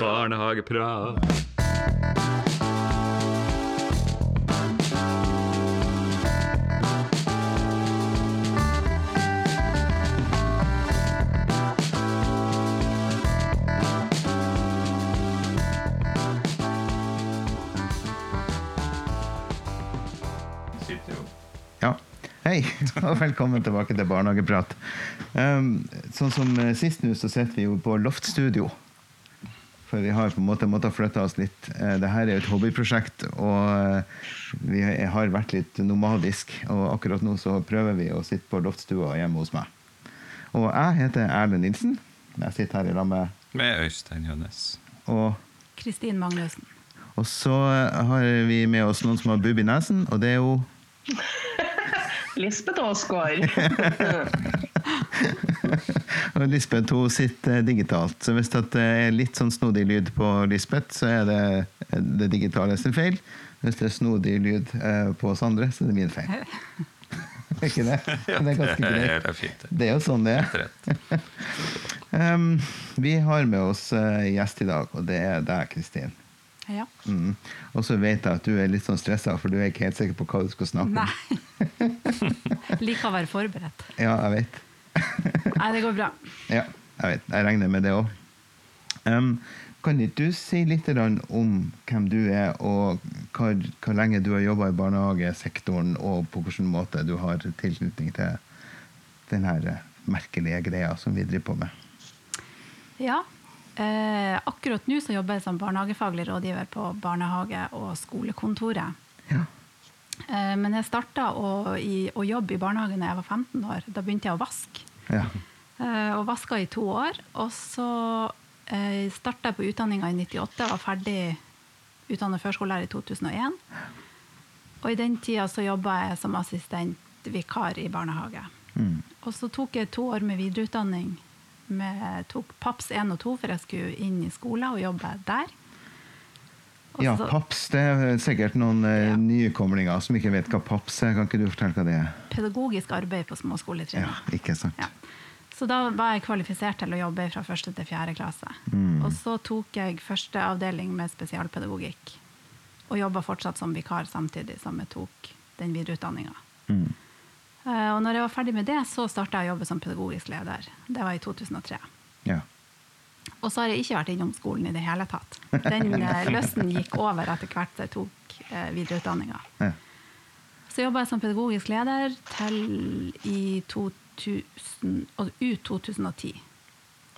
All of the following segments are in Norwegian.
Barnehageprat. Ja. Hei, og velkommen tilbake til Barnehageprat. Um, sånn som eh, Sist nå så sitter vi jo på loftstudio. For vi har på en måte måttet flytte oss litt. Uh, Dette er jo et hobbyprosjekt, og uh, vi har vært litt nomadisk. Og akkurat nå så prøver vi å sitte på loftstua hjemme hos meg. Og jeg heter Erlend Nilsen. Jeg sitter her i lag med Med Øystein Jønnes. og, Kristin Magnussen. og så har vi med oss noen som har bubb i nesen, og det er jo Lisbeth Aasgaard. Og Lisbeth hun sitter digitalt, så hvis det er litt sånn snodig lyd på Lisbeth, så er det det digitale sin feil. Hvis det er snodig lyd eh, på oss andre, så er det min feil. Er ikke det? Det er ganske greit. det. Det er jo sånn det er. Um, vi har med oss eh, gjest i dag, og det er deg, Kristin. Ja. Mm. Og så vet jeg at du er litt sånn stressa, for du er ikke helt sikker på hva du skal snakke om. Nei. Liker å være forberedt. Ja, jeg vet. Nei, det går bra. Ja, jeg vet. Jeg regner med det òg. Um, kan ikke du si litt om hvem du er, og hva, hvor lenge du har jobba i barnehagesektoren, og på hvilken måte du har tilknytning til den her eh, merkelige greia som vi driver på med? Ja. Eh, akkurat nå så jobber jeg som barnehagefaglig rådgiver på barnehage- og skolekontoret. Ja. Eh, men jeg starta å, å jobbe i barnehage da jeg var 15 år. Da begynte jeg å vaske. Ja. Eh, og vaska i to år. Og så eh, starta jeg på utdanninga i 98 og var ferdig utdannet førskolelærer i 2001. Og i den tida så jobba jeg som assistentvikar i barnehage. Mm. Og så tok jeg to år med videreutdanning. Med, tok PAPS 1 og 2, for jeg skulle inn i skole og jobbe der. Ja, PAPS. Det er sikkert noen eh, Ja. nykomlinger som ikke vet hva PAPS er. Kan ikke du fortelle hva det er? Pedagogisk arbeid på småskoletrinnet. Ja, ikke sant? Ja. Så da var jeg kvalifisert til å jobbe fra første til fjerde klasse. Mm. Og så tok jeg første avdeling med spesialpedagogikk. Og jobba fortsatt som vikar samtidig som jeg tok den videreutdanninga. Mm. Eh, Og når jeg var ferdig med det, så starta jeg å jobbe som pedagogisk leder. Det var i 2003. Ja. Og så har jeg ikke vært innom skolen i det hele tatt. Den eh, lysten gikk over etter hvert jeg tok eh, videreutdanninga. Ja. Så jobba jeg som pedagogisk leder til i 2000, ut 2010.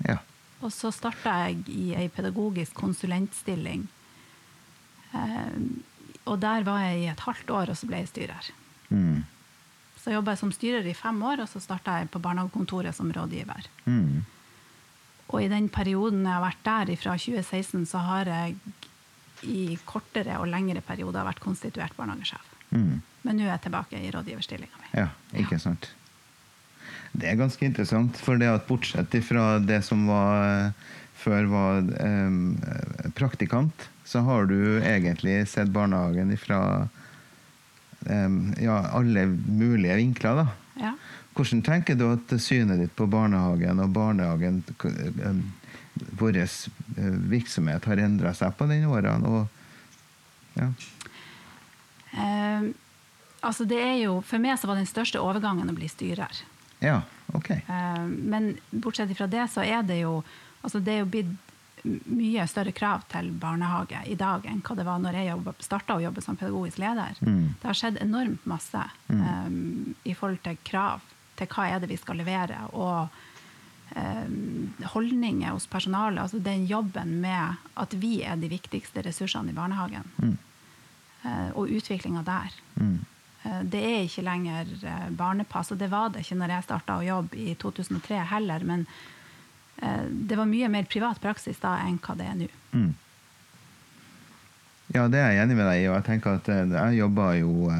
ja. Og så starta jeg i ei pedagogisk konsulentstilling. Eh, og der var jeg i et halvt år, og så ble jeg styrer. Mm. Så jobba jeg som styrer i fem år, og så starta jeg på barnehagekontoret som rådgiver. Mm. Og i den perioden jeg har vært der, fra 2016, så har jeg i kortere og lengre perioder vært konstituert barnehagesjef. Mm. Men nå er jeg tilbake i rådgiverstillinga mi. Ja, ikke sant. Det er ganske interessant, for det at bortsett fra det som var før var eh, praktikant, så har du egentlig sett barnehagen fra ja, alle mulige vinkler. da. Ja. Hvordan tenker du at synet ditt på barnehagen og barnehagen vår eh, virksomhet har endra seg på den årene? Og, ja. Eh, altså det er jo, for meg så var den største overgangen å bli styrer. ja, ok. Eh, men bortsett fra det, så er det jo altså det er jo blitt mye større krav til barnehage i dag enn hva det var når jeg starta å jobbe som pedagogisk leder. Mm. Det har skjedd enormt masse um, i forhold til krav til hva er det vi skal levere, og eh, holdninger hos personalet. Altså den jobben med at vi er de viktigste ressursene i barnehagen. Mm. Eh, og utviklinga der. Mm. Eh, Det er ikke lenger eh, barnepass, og det var det ikke når jeg starta å jobbe i 2003 heller. Men eh, det var mye mer privat praksis da enn hva det er nå. Mm. Ja, det er jeg enig med deg i. Og jeg tenker at jeg jobba jo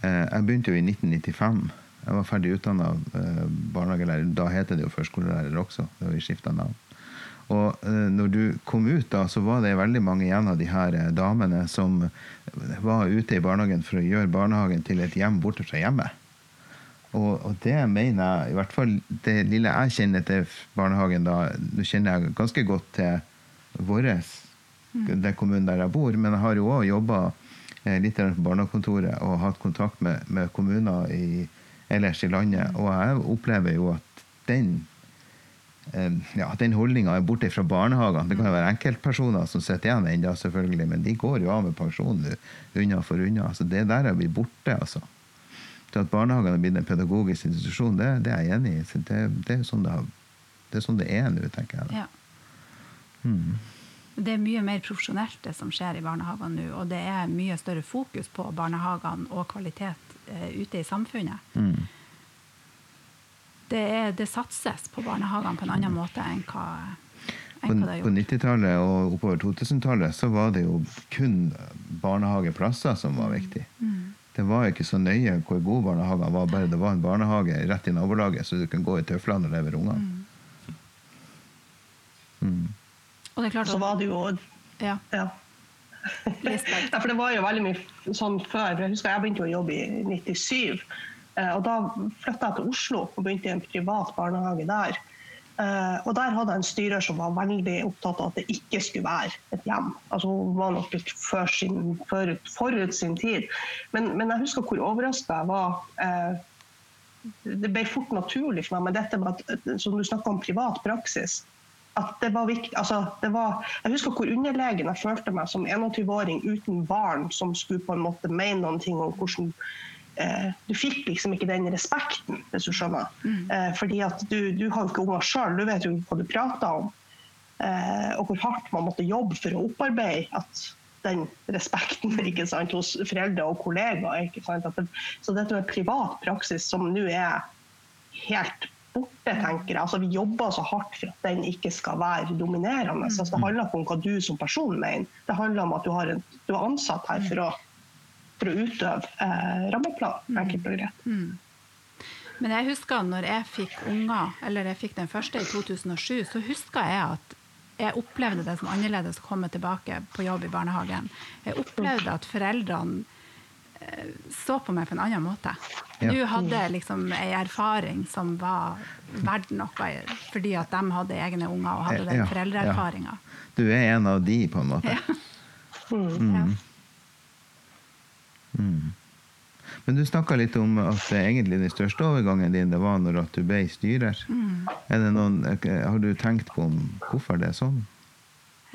Jeg begynte jo i 1995. Jeg var ferdig utdanna barnehagelærer. Da heter det jo førskolelærer også. Da vi navn. Og eh, når du kom ut, da, så var det veldig mange igjen av de her eh, damene som var ute i barnehagen for å gjøre barnehagen til et hjem borte fra hjemmet. Og, og det mener jeg, i hvert fall det lille jeg kjenner til barnehagen da, Nå kjenner jeg ganske godt til vår, den kommunen der jeg bor, men jeg har jo òg jobba eh, litt på barnehagekontoret og hatt kontakt med, med kommuner i, ellers i landet, og jeg opplever jo at den eh, ja, den holdninga er borte fra barnehagene. Det kan jo være enkeltpersoner som sitter igjen ennå, selvfølgelig, men de går jo av med pensjon unna for unna. Så det der er blitt borte, altså. Så at barnehagene har blitt en pedagogisk institusjon, det, det er jeg enig i. Så det, det, er sånn det, har, det er sånn det er nå, tenker jeg. Ja. Mm. Det er mye mer profesjonelt det som skjer i barnehagene nå, og det er mye større fokus på barnehagene og kvalitet ute i samfunnet. Mm. Det, er, det satses på barnehagene på en annen måte enn hva, enn hva det på har gjort. 90-tallet og oppover 2000-tallet så var det jo kun barnehageplasser som var viktig. Mm. Det var ikke så nøye hvor god barnehagen var, bare det var en barnehage rett i nabolaget, så du kunne gå i tøflene og levere ungene. Mm. Og det er klart Så var det jo ja, ja. Ja, for det var jo veldig mye sånn før. for Jeg husker jeg begynte å jobbe i 97. eh, Og da flytta jeg til Oslo og begynte i en privat barnehage der. Eh, Og der hadde jeg en styrer som var veldig opptatt av at det ikke skulle være et hjem. Altså Hun var nok litt før sin, forut, forut sin tid. Men, men jeg husker hvor overraska jeg var. eh, Det ble fort naturlig for meg, men dette med at, som du snakka om privat praksis at det var viktig, altså det var, Jeg husker hvor underlegen jeg følte meg som 21-åring uten barn som skulle på en måte mene noen ting om hvordan eh, Du fikk liksom ikke den respekten, hvis du skjønner. Eh, fordi at du, du har jo ikke unger sjøl, du vet jo hva du prater om. Eh, og hvor hardt man måtte jobbe for å opparbeide at den respekten ikke sant, hos foreldre og kollegaer. Ikke sant? Det, så dette med privat praksis som nå er helt borte, tenker jeg. Altså, vi jobber så hardt for at den ikke skal være dominerende. Altså, det handler ikke om hva du som person mener. Det handler om at du, har en, du er ansatt her for å, for å utøve eh, rammeplan. Enkelt og greit. Men jeg husker når jeg fikk unger, eller jeg fikk den første i 2007, så husker jeg at jeg opplevde det som annerledes å komme tilbake på jobb i barnehagen. Jeg opplevde at foreldrene så på meg på en annen måte. Ja. Du hadde liksom ei erfaring som var verdt noe, fordi at de hadde egne unger og hadde den Ja, ja. Du er en av de, på en måte. Ja. Men du snakka litt om at egentlig den største overgangen din det var når at du ble styrer. Er det noen, har du tenkt på hvorfor det er sånn?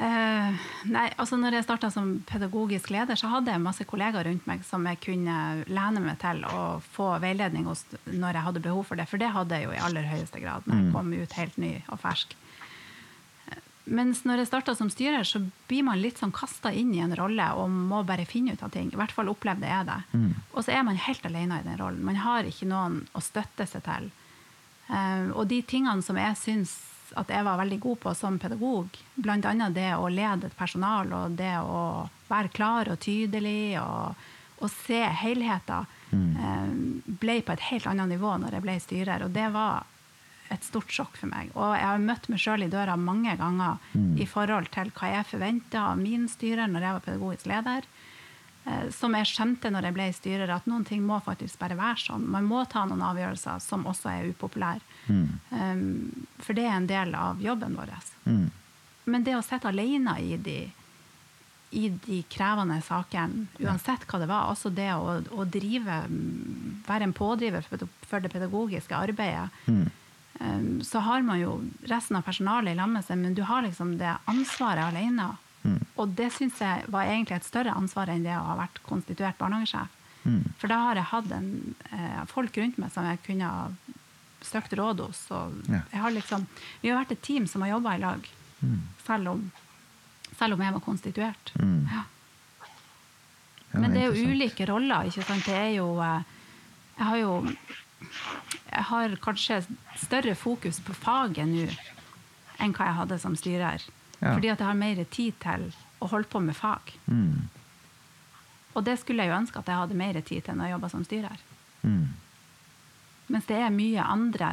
Eh, nei, altså når jeg starta som pedagogisk leder, så hadde jeg masse kollegaer rundt meg som jeg kunne lene meg til og få veiledning hos når jeg hadde behov for det. For det hadde jeg jo i aller høyeste grad når jeg kom ut helt ny og fersk. Eh, Mens når jeg starta som styrer, så blir man litt sånn kasta inn i en rolle og må bare finne ut av ting. I hvert fall opplevde jeg det. Og så er man helt alene i den rollen. Man har ikke noen å støtte seg til. Uh, og de tingene som jeg syns at jeg var veldig god på som pedagog, bl.a. det å lede et personal og det å være klar og tydelig og, og se helheter, Mm. ble på et helt annet nivå når jeg ble styrer. Og det var et stort sjokk for meg. Og jeg har møtt meg sjøl i døra mange ganger i forhold til hva jeg forventa av min styrer når jeg var pedagogisk leder. Eh, Som jeg skjønte når jeg ble styrer, at noen ting må faktisk bare være sånn. Man må ta noen avgjørelser som også er upopulære. Um, for det er en del av jobben vår. Men det å sitte alene i de, i de krevende sakene, uansett hva det var, også det å, å drive, mm, være en pådriver for, det pedagogiske arbeidet, um, så har man jo resten av personalet i lammet seg, men du har liksom det ansvaret alene. Og det syns jeg var egentlig et større ansvar enn det å ha vært konstituert barnehagesjef. For da har jeg hatt en, eh, folk rundt meg som jeg kunne ha søkt råd hos. Ja. jeg har liksom, vi har vært et team som har jobba i lag, selv, om, selv om jeg var konstituert. Ja. Ja, Men det er jo ulike roller. ikke sant? Det er jo eh, Jeg har jo Jeg har kanskje større fokus på faget nå enn hva jeg hadde som styrer. Ja. Fordi at jeg har mer tid til å holde på med fag. Mm. Og det skulle jeg jo ønske at jeg hadde mer tid til når jeg jobba som styrer. Mm. Mens det er mye andre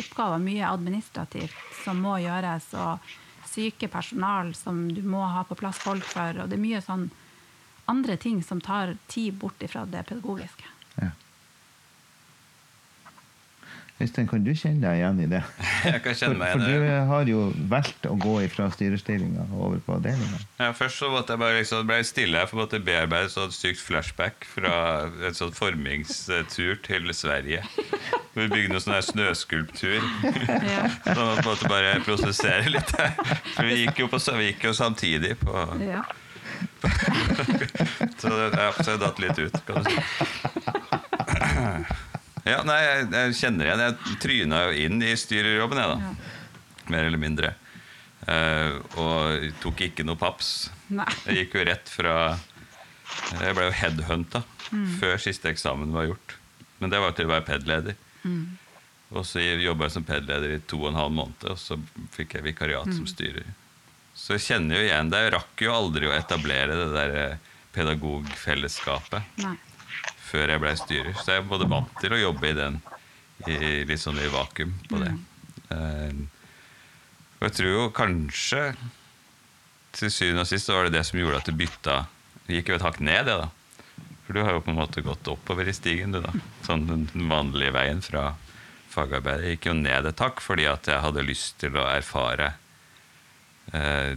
oppgaver, mye administrativt, som må gjøres, og syke personal som du må ha på plass folk for, og det er mye sånn andre ting som tar tid bort ifra det pedagogiske. Ja. Øystein, kan du kjenne deg igjen i det? Jeg kan kjenne meg igjen. for for du har jo valgt å gå fra styrestillinga over på avdelinga. Ja, først så måtte jeg bare liksom, ble jeg stille å måtte bearbeide et sånt sykt flashback fra en sånn formingstur til Sverige. Vi bygde noen sånn her snøskulptur. Ja. Så man måtte bare prosessere litt. For vi gikk jo, på, vi gikk jo samtidig på Ja. Så, det- ja, så jeg datt litt ut, kan du si. Ja, nei, jeg, jeg kjenner igjen. Jeg tryna jo inn i styrerjobben, jeg, da. Mer eller mindre. Uh, og tok ikke noe paps. Nei. Jeg gikk jo rett fra Jeg ble jo headhunta før siste eksamen var gjort. Men det var til å være PED-leder. Og så jobba jeg som PED-leder i to og en halv måned, og så fikk jeg vikariat som styrer. Så jeg kjenner jo igjen det. Jeg rakk jo aldri å etablere det der eh, pedagogfellesskapet Nei. Før jeg ble styrer. Så jeg er både vant til å jobbe i den i, litt sånn i vakuum på det. Eh, og jeg tror jo kanskje til syvende og sist så var det det som gjorde at du bytta Det gikk jo et hakk ned, det, da. For du har jo på en måte gått oppover i stigen, du, da. Sånn den vanlige veien fra fagarbeidet. Jeg gikk jo ned et hakk fordi at jeg hadde lyst til å erfare eh,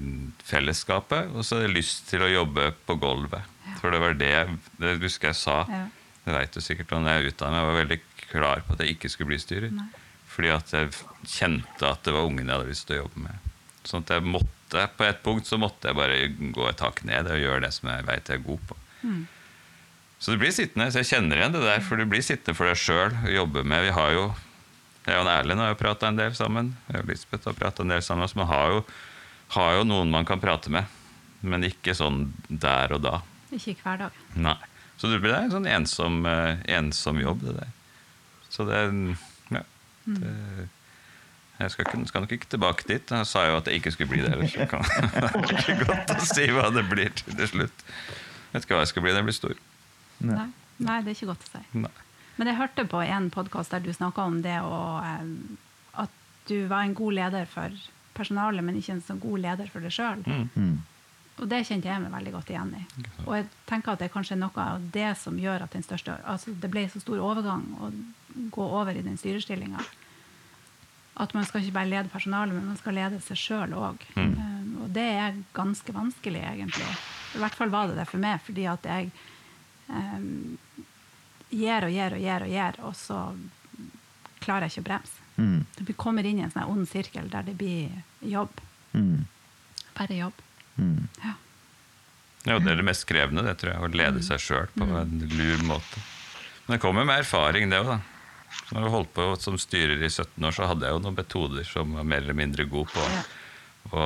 fellesskapet, og så hadde jeg lyst til å jobbe på gulvet. For det var det Det husker jeg sa. Ja. Det veit du sikkert om jeg utdannet meg. Jeg var veldig klar på at jeg ikke skulle bli styrer. Nei. Fordi at jeg kjente at det var ungene jeg hadde lyst til å jobbe med. Sånn at jeg måtte, På et punkt så måtte jeg bare gå et hakk ned og gjøre det som jeg veit jeg er god på. Så du blir sittende. Så jeg kjenner igjen det der, for du blir sittende for deg sjøl og jobbe med Vi har jo Jeg og Erlend har jo prata en del sammen. Jeg og Lisbeth har prata en del sammen. Så man har jo, har jo noen man kan prate med. Men ikke sånn der og da. Ikke hver dag. Nei. Så det blir en sånn ensom, eh, ensom jobb, det der. Så det Ja. Det, jeg skal, ikke, skal nok ikke tilbake dit. Jeg sa jo at jeg ikke skulle bli det ellers. Det er ikke godt å si hva det blir til slutt. Vet ikke hva jeg skal bli når jeg blir stor. Nei. Nei, det er ikke godt å si. Nei. Men jeg hørte på en podkast der du snakka om det og, eh, at du var en god leder for personalet, men ikke en så god leder for deg sjøl. Mm. Og det kjente jeg meg veldig godt igjen i. Og jeg tenker at det er kanskje noe av det som gjør at den største, altså det ble så stor overgang å gå over i den styrestillinga. At man skal ikke bare lede personalet, men man skal lede seg sjøl òg. og det er ganske vanskelig, egentlig. I hvert fall var det det for meg, fordi at jeg um, gir og gir og gir og gir, og så klarer jeg ikke å bremse. Mm. Du kommer inn i en sånn ond sirkel der det blir jobb. Mm. Bare jobb. Mm. Ja. Ja, det er det mest krevende, det tror jeg. Å lede seg sjøl på en lur måte. Men det kommer med erfaring, det òg, da. Når jeg holdt på som styrer i 17 år, så hadde jeg jo noen metoder som var mer eller mindre god på Ja. å,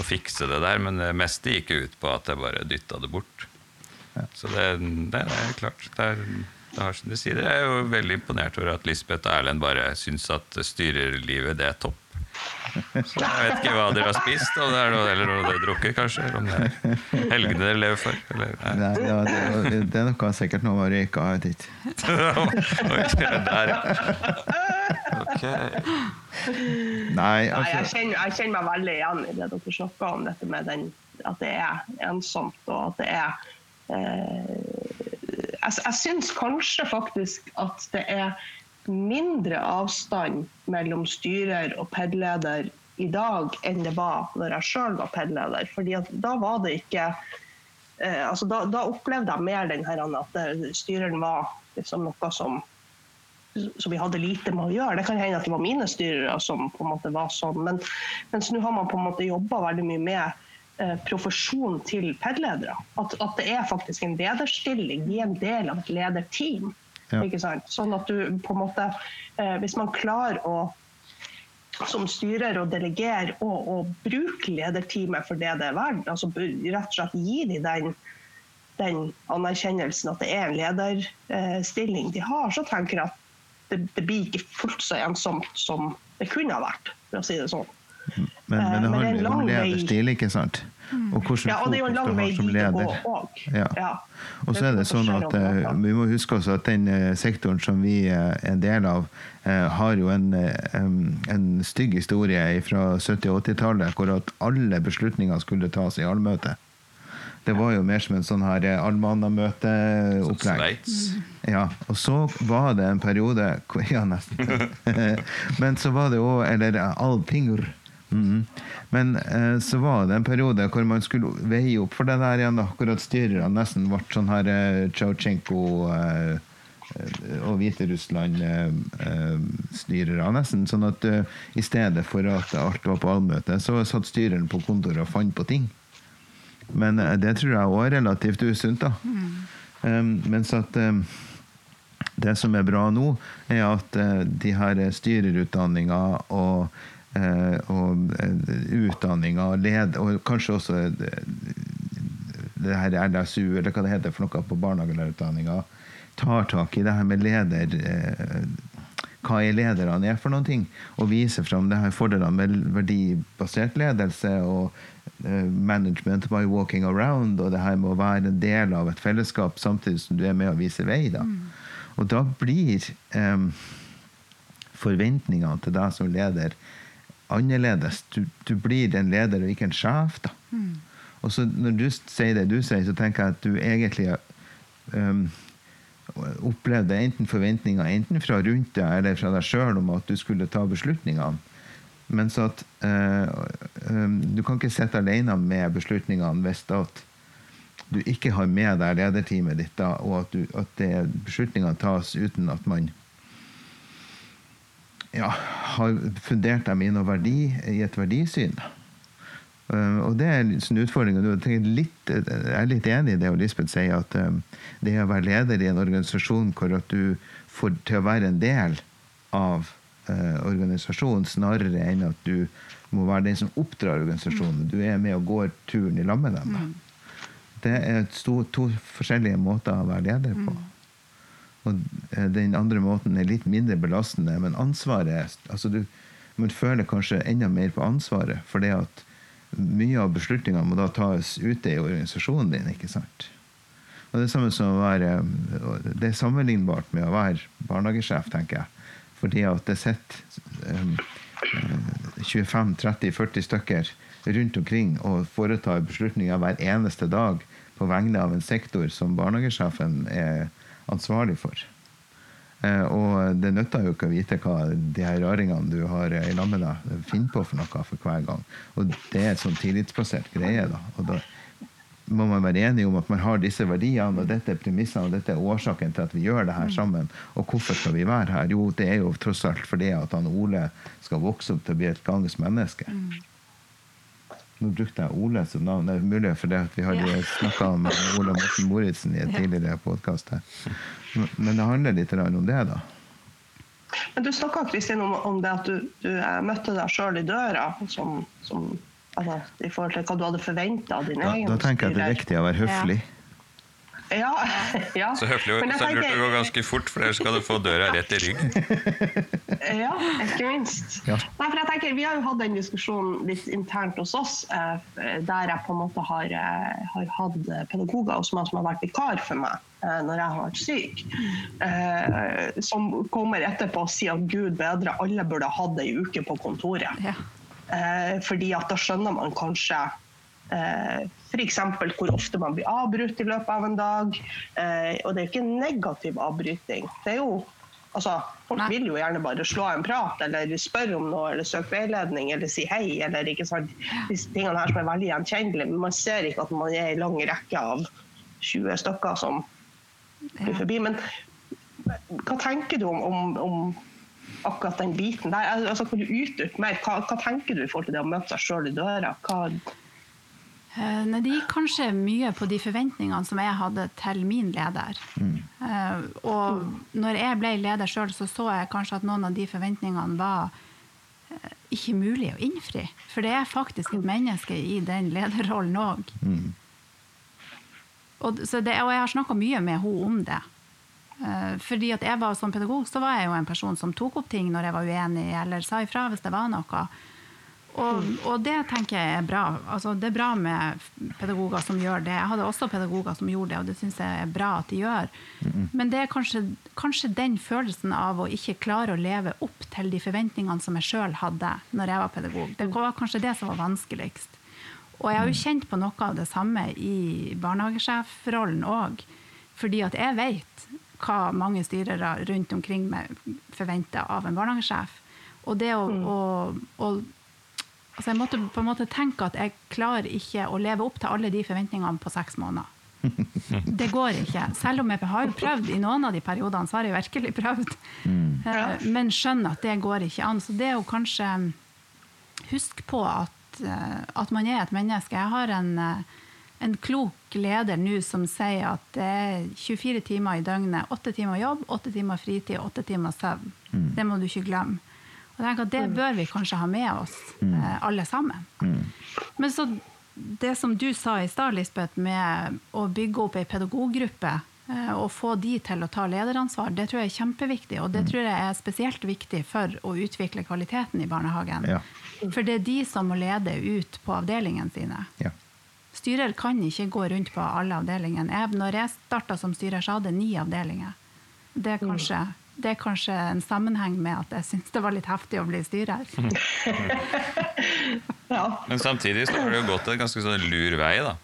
å fikse det der. Men det meste gikk ut på at jeg bare dytta det bort. Så det, det er klart. Det, er, det har sine sider. Jeg er jo veldig imponert over at Lisbeth og Erlend bare syns at styrerlivet, det er topp. Så jeg vet ikke hva dere har spist, om det er noe, eller noe dere har drukket, kanskje. Eller om det er helgene dere lever for. Eller, nei. Nei, ja, det, det er noe sikkert noe å røyke, av dit. ikke. Ok, der, ja. Ok. Nei, Nei, jeg altså kjenner, jeg kjenner meg veldig igjen i det dere snakker om, dette med den, at det er ensomt, og at det er eh, Jeg, jeg syns kanskje faktisk at det er mindre avstand mellom styrer og PED-leder i dag enn det var når jeg sjøl var PED-leder. Fordi da var det ikke eh, altså da, da opplevde jeg mer den her at styreren var liksom noe som som vi hadde lite med å gjøre. Det kan hende at det var mine styrere som på en måte var sånn, men mens nå har man på en måte jobba veldig mye med eh, profesjonen til PED-ledere. At, at det er faktisk en lederstilling, de er en del av et lederteam. Ja. Ikke sant? Sånn at du på en måte eh, Hvis man klarer å som styrer å delegere og, og bruke lederteamet for det det er verdt, altså rett og slett gi de den den anerkjennelsen at det er en lederstilling de har, så tenker jeg at det, det blir ikke fullt så ensomt som det kunne ha vært, for å si det sånn. Men, men det Eh, er handler jo om lederstil, ikke sant? Og hvordan Ja, og det er jo fokus lang du vei har som dit å gå leder. òg. Ja. Og så er det sånn at eh, vi må huske også at den eh, sektoren som vi eh, er en del av, har jo en, en stygg historie fra 70- og 80-tallet, hvor at alle beslutninger skulle tas i allmøte. Det var jo mer som en sånn her allmannamøteopplegg. Sveits. Ja, og så var det en periode Ja, nesten. Men så var det òg Eller alpingr. Mhm. Men eh, så var det en periode hvor man skulle veie opp for det der igjen. da, Hvor styrerne nesten ble sånn her eh, Tsjautsjenko eh, eh, og Hviterussland-styrere. nesten Sånn at eh, i stedet for at alt var på allmøte, så satt styreren på kontoret og fant på ting. Men eh, det tror jeg òg er relativt usunt, da. Um, mens at det som er bra nå, er at eh, de her styrerutdanninga og, eh, og uh, utdanninga og led, og kanskje også eh, det her LSU, eller hva det heter for noe på barnehagelærerutdanninga, tar tak i det her med leder eh, hva er lederne er for noen ting, og viser fram det her fordelene med verdibasert ledelse og eh, management by walking around, og det her med å være en del av et fellesskap samtidig som du er med og viser vei. Da. Og da blir um, forventningene til deg som leder annerledes. Du, du blir en leder og ikke en sjef. da. Og så når du sier det du sier, så tenker jeg at du egentlig um, opplevde enten forventninger enten fra rundt deg eller fra deg sjøl om at du skulle ta beslutningene. Men så at uh, um, du kan ikke sitte alene med beslutningene hvis at du ikke har med deg lederteamet ditt, da, og at, du, at det, beslutningene tas uten at man ja, har fundert dem i noe verdi, i et verdisyn. Uh, og det er en utfordring. og du litt, Jeg er litt enig i det Lisbeth sier, at um, det å være leder i en organisasjon hvor at du får til å være en del av organisasjonen, snarere enn at du må være den som oppdrar organisasjonen. Du er med og går turen i lag med dem. Det er to, to forskjellige måter å være leder på. Og eh, den andre måten er litt mindre belastende, men ansvaret altså du, Man føler kanskje enda mer på ansvaret, for det at mye av beslutningene må da tas ute i organisasjonen din. ikke sant? Og Det er samme som å være Det er sammenlignbart med å være barnehagesjef, tenker jeg. Fordi at det sitter um, 25-30-40 stykker rundt omkring og foretar beslutninger hver eneste dag på vegne av en sektor som barnehagesjefen er ansvarlig for. Eh, og det nytter jo ikke å vite hva de her raringene du har i lag med finner på for noe for hver gang. Og det er et sånn tillitsbasert greie. da. Og da må man være enig om at man har disse verdiene, og dette er premissene, og dette er årsaken til at vi gjør det her sammen. Og hvorfor skal vi være her? Jo, det er jo tross alt fordi at han Ole skal vokse opp til å bli et gangs menneske. Nå brukte jeg Ole som navn. Det er mulig fordi vi har Ja. ja. snakka med Ole Morten Moritzen i en tidligere podkast. Men det handler litt om det, da. Men du snakka om, om det at du, du eh, møtte deg sjøl i døra som, som, altså, i forhold til hva du hadde forventa av din Da, egen da tenker jeg at det er viktig å være høflig. Ja, ja. Så høflig og Men så lurt å gå ganske fort, for ellers skal du få døra rett i ryggen. Ja, ikke minst. Ja. Nei, for jeg tenker, Vi har jo hatt en diskusjon litt internt hos oss, eh, der jeg på en måte har, eh, har hatt pedagoger hos meg som har vært vikar for meg eh, når jeg har vært syk. Eh, som kommer etterpå og sier at gud bedre, alle burde ha hatt ei uke på kontoret. Ja. Eh, fordi at da skjønner man kanskje eh, F.eks. hvor ofte man blir avbrutt i løpet av en dag. Eh, og det er jo ikke en negativ avbryting. Det er jo, altså, folk Nei. vil jo gjerne bare slå en prat eller spørre om noe eller søke veiledning eller si hei. eller ikke sant? Disse tingene her som er veldig gjenkjennelige. Men man ser ikke at man er i lang rekke av 20 stykker som går forbi. Men hva tenker du om, om, om akkurat den biten der? Altså, kan du utdype mer? Hva, hva tenker du i forhold til det å møte seg sjøl i døra? Hva, Nei, det gikk kanskje mye på de forventningene som jeg hadde til min leder. Mm. Og når jeg ble leder sjøl, så så jeg kanskje at noen av de forventningene var eh, ikke mulig å innfri. For det er faktisk et menneske i den lederrollen òg. Og, så det- og jeg har snakka mye med henne om det. Eh, Fordi at jeg var som pedagog så var jeg jo en person som tok opp ting når jeg var uenig, eller sa ifra hvis det var noe. Og, og det tenker jeg er bra. Altså, det er bra med pedagoger som gjør det. Jeg hadde også pedagoger som gjorde det, og det syns jeg er bra at de gjør. Men det er kanskje, kanskje den følelsen av å ikke klare å leve opp til de forventningene som jeg sjøl hadde når jeg var pedagog. Det var kanskje det som var vanskeligst. Og jeg har jo kjent på noe av det samme i barnehagesjefrollen òg. Fordi at jeg vet hva mange styrere rundt omkring meg forventer av en barnehagesjef. Og det å, å, å altså Jeg måtte på en måte tenke at jeg klarer ikke å leve opp til alle de forventningene på seks måneder. Det går ikke. Selv om jeg har prøvd i noen av de periodene, så har jeg virkelig prøvd. Eh, Men skjønner at det går ikke an. Så det å kanskje huske på at, eh, at man er et menneske. Jeg har en, eh, en klok leder nå som sier at det er 24 timer i døgnet. 8 timer jobb, 8 timer fritid og 8 timer søvn. Det må du ikke glemme. Jeg tenker at Det bør vi kanskje ha med oss, eh, alle sammen. Men så det som du sa i stad, Lisbeth, med å bygge opp ei pedagoggruppe eh, og få de til å ta lederansvar, det tror jeg er kjempeviktig. Og det tror jeg er spesielt viktig for å utvikle kvaliteten i barnehagen. Ja. For det er de som må lede ut på avdelingene sine. Ja. Styrer kan ikke gå rundt på alle avdelingene. Jeg, når jeg starta som styrer, så hadde jeg ni avdelinger. Det er, kanskje, det er kanskje en sammenheng med at jeg syns det var litt heftig å bli styrer. Ja. Men samtidig så har det jo gått en ganske sånn lur vei, da,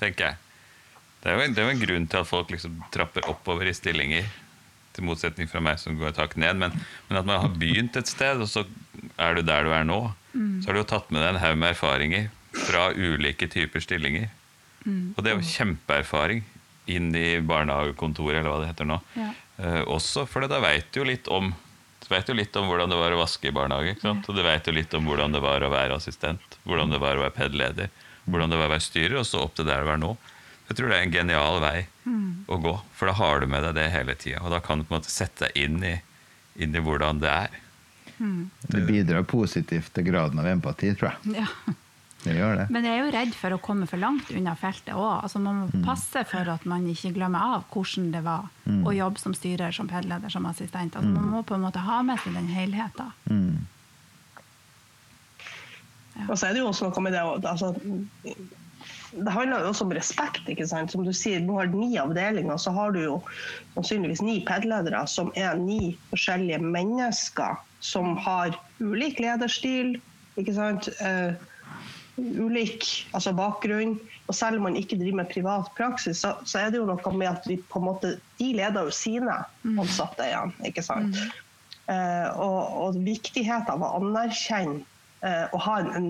tenker jeg. Det er jo en, det er jo en grunn til at folk liksom trapper oppover i stillinger, til motsetning fra meg som går et hakk ned. Men, men at man har begynt et sted, og så er du der du er nå. Så har du jo tatt med deg en haug med erfaringer fra ulike typer stillinger. Og det er jo kjempeerfaring inn i barnehagekontoret, eller hva det heter nå. Ja. Eh, også for da veit du jo litt om du vet jo litt om hvordan det var å vaske i barnehage. Ikke sant? Og du vet jo litt om hvordan det var å være assistent, hvordan det var å være PED-leder, hvordan det var å være styrer, og så opp til der du er nå. Jeg tror det er en genial vei å gå, for da har du med deg det hele tida. Og da kan du på en måte sette deg inn i, inn i hvordan det er. Det bidrar positivt til graden av empati, tror jeg. Ja. Det gjør det. Men jeg er jo redd for å komme for langt unna feltet òg. Altså, man må passe for at man ikke glemmer av hvordan det var å jobbe som styrer, som PED-leder, som assistent. Altså, man må på en måte ha med seg den helheten. Mm. Og så er det jo også noe med det altså, Det handler jo også om respekt. ikke sant? Som du sier, Du har ni avdelinger, så har du jo sannsynligvis ni PED-ledere, som er ni forskjellige mennesker som har ulik lederstil. ikke sant? Eh, ulik altså bakgrunn. Og selv om man ikke driver med privat praksis, så, så er det jo noe med at vi på en måte, de leder jo sine ansatte igjen. ikke sant? Eh, og, og viktigheten av å anerkjenne eh, og ha en, en,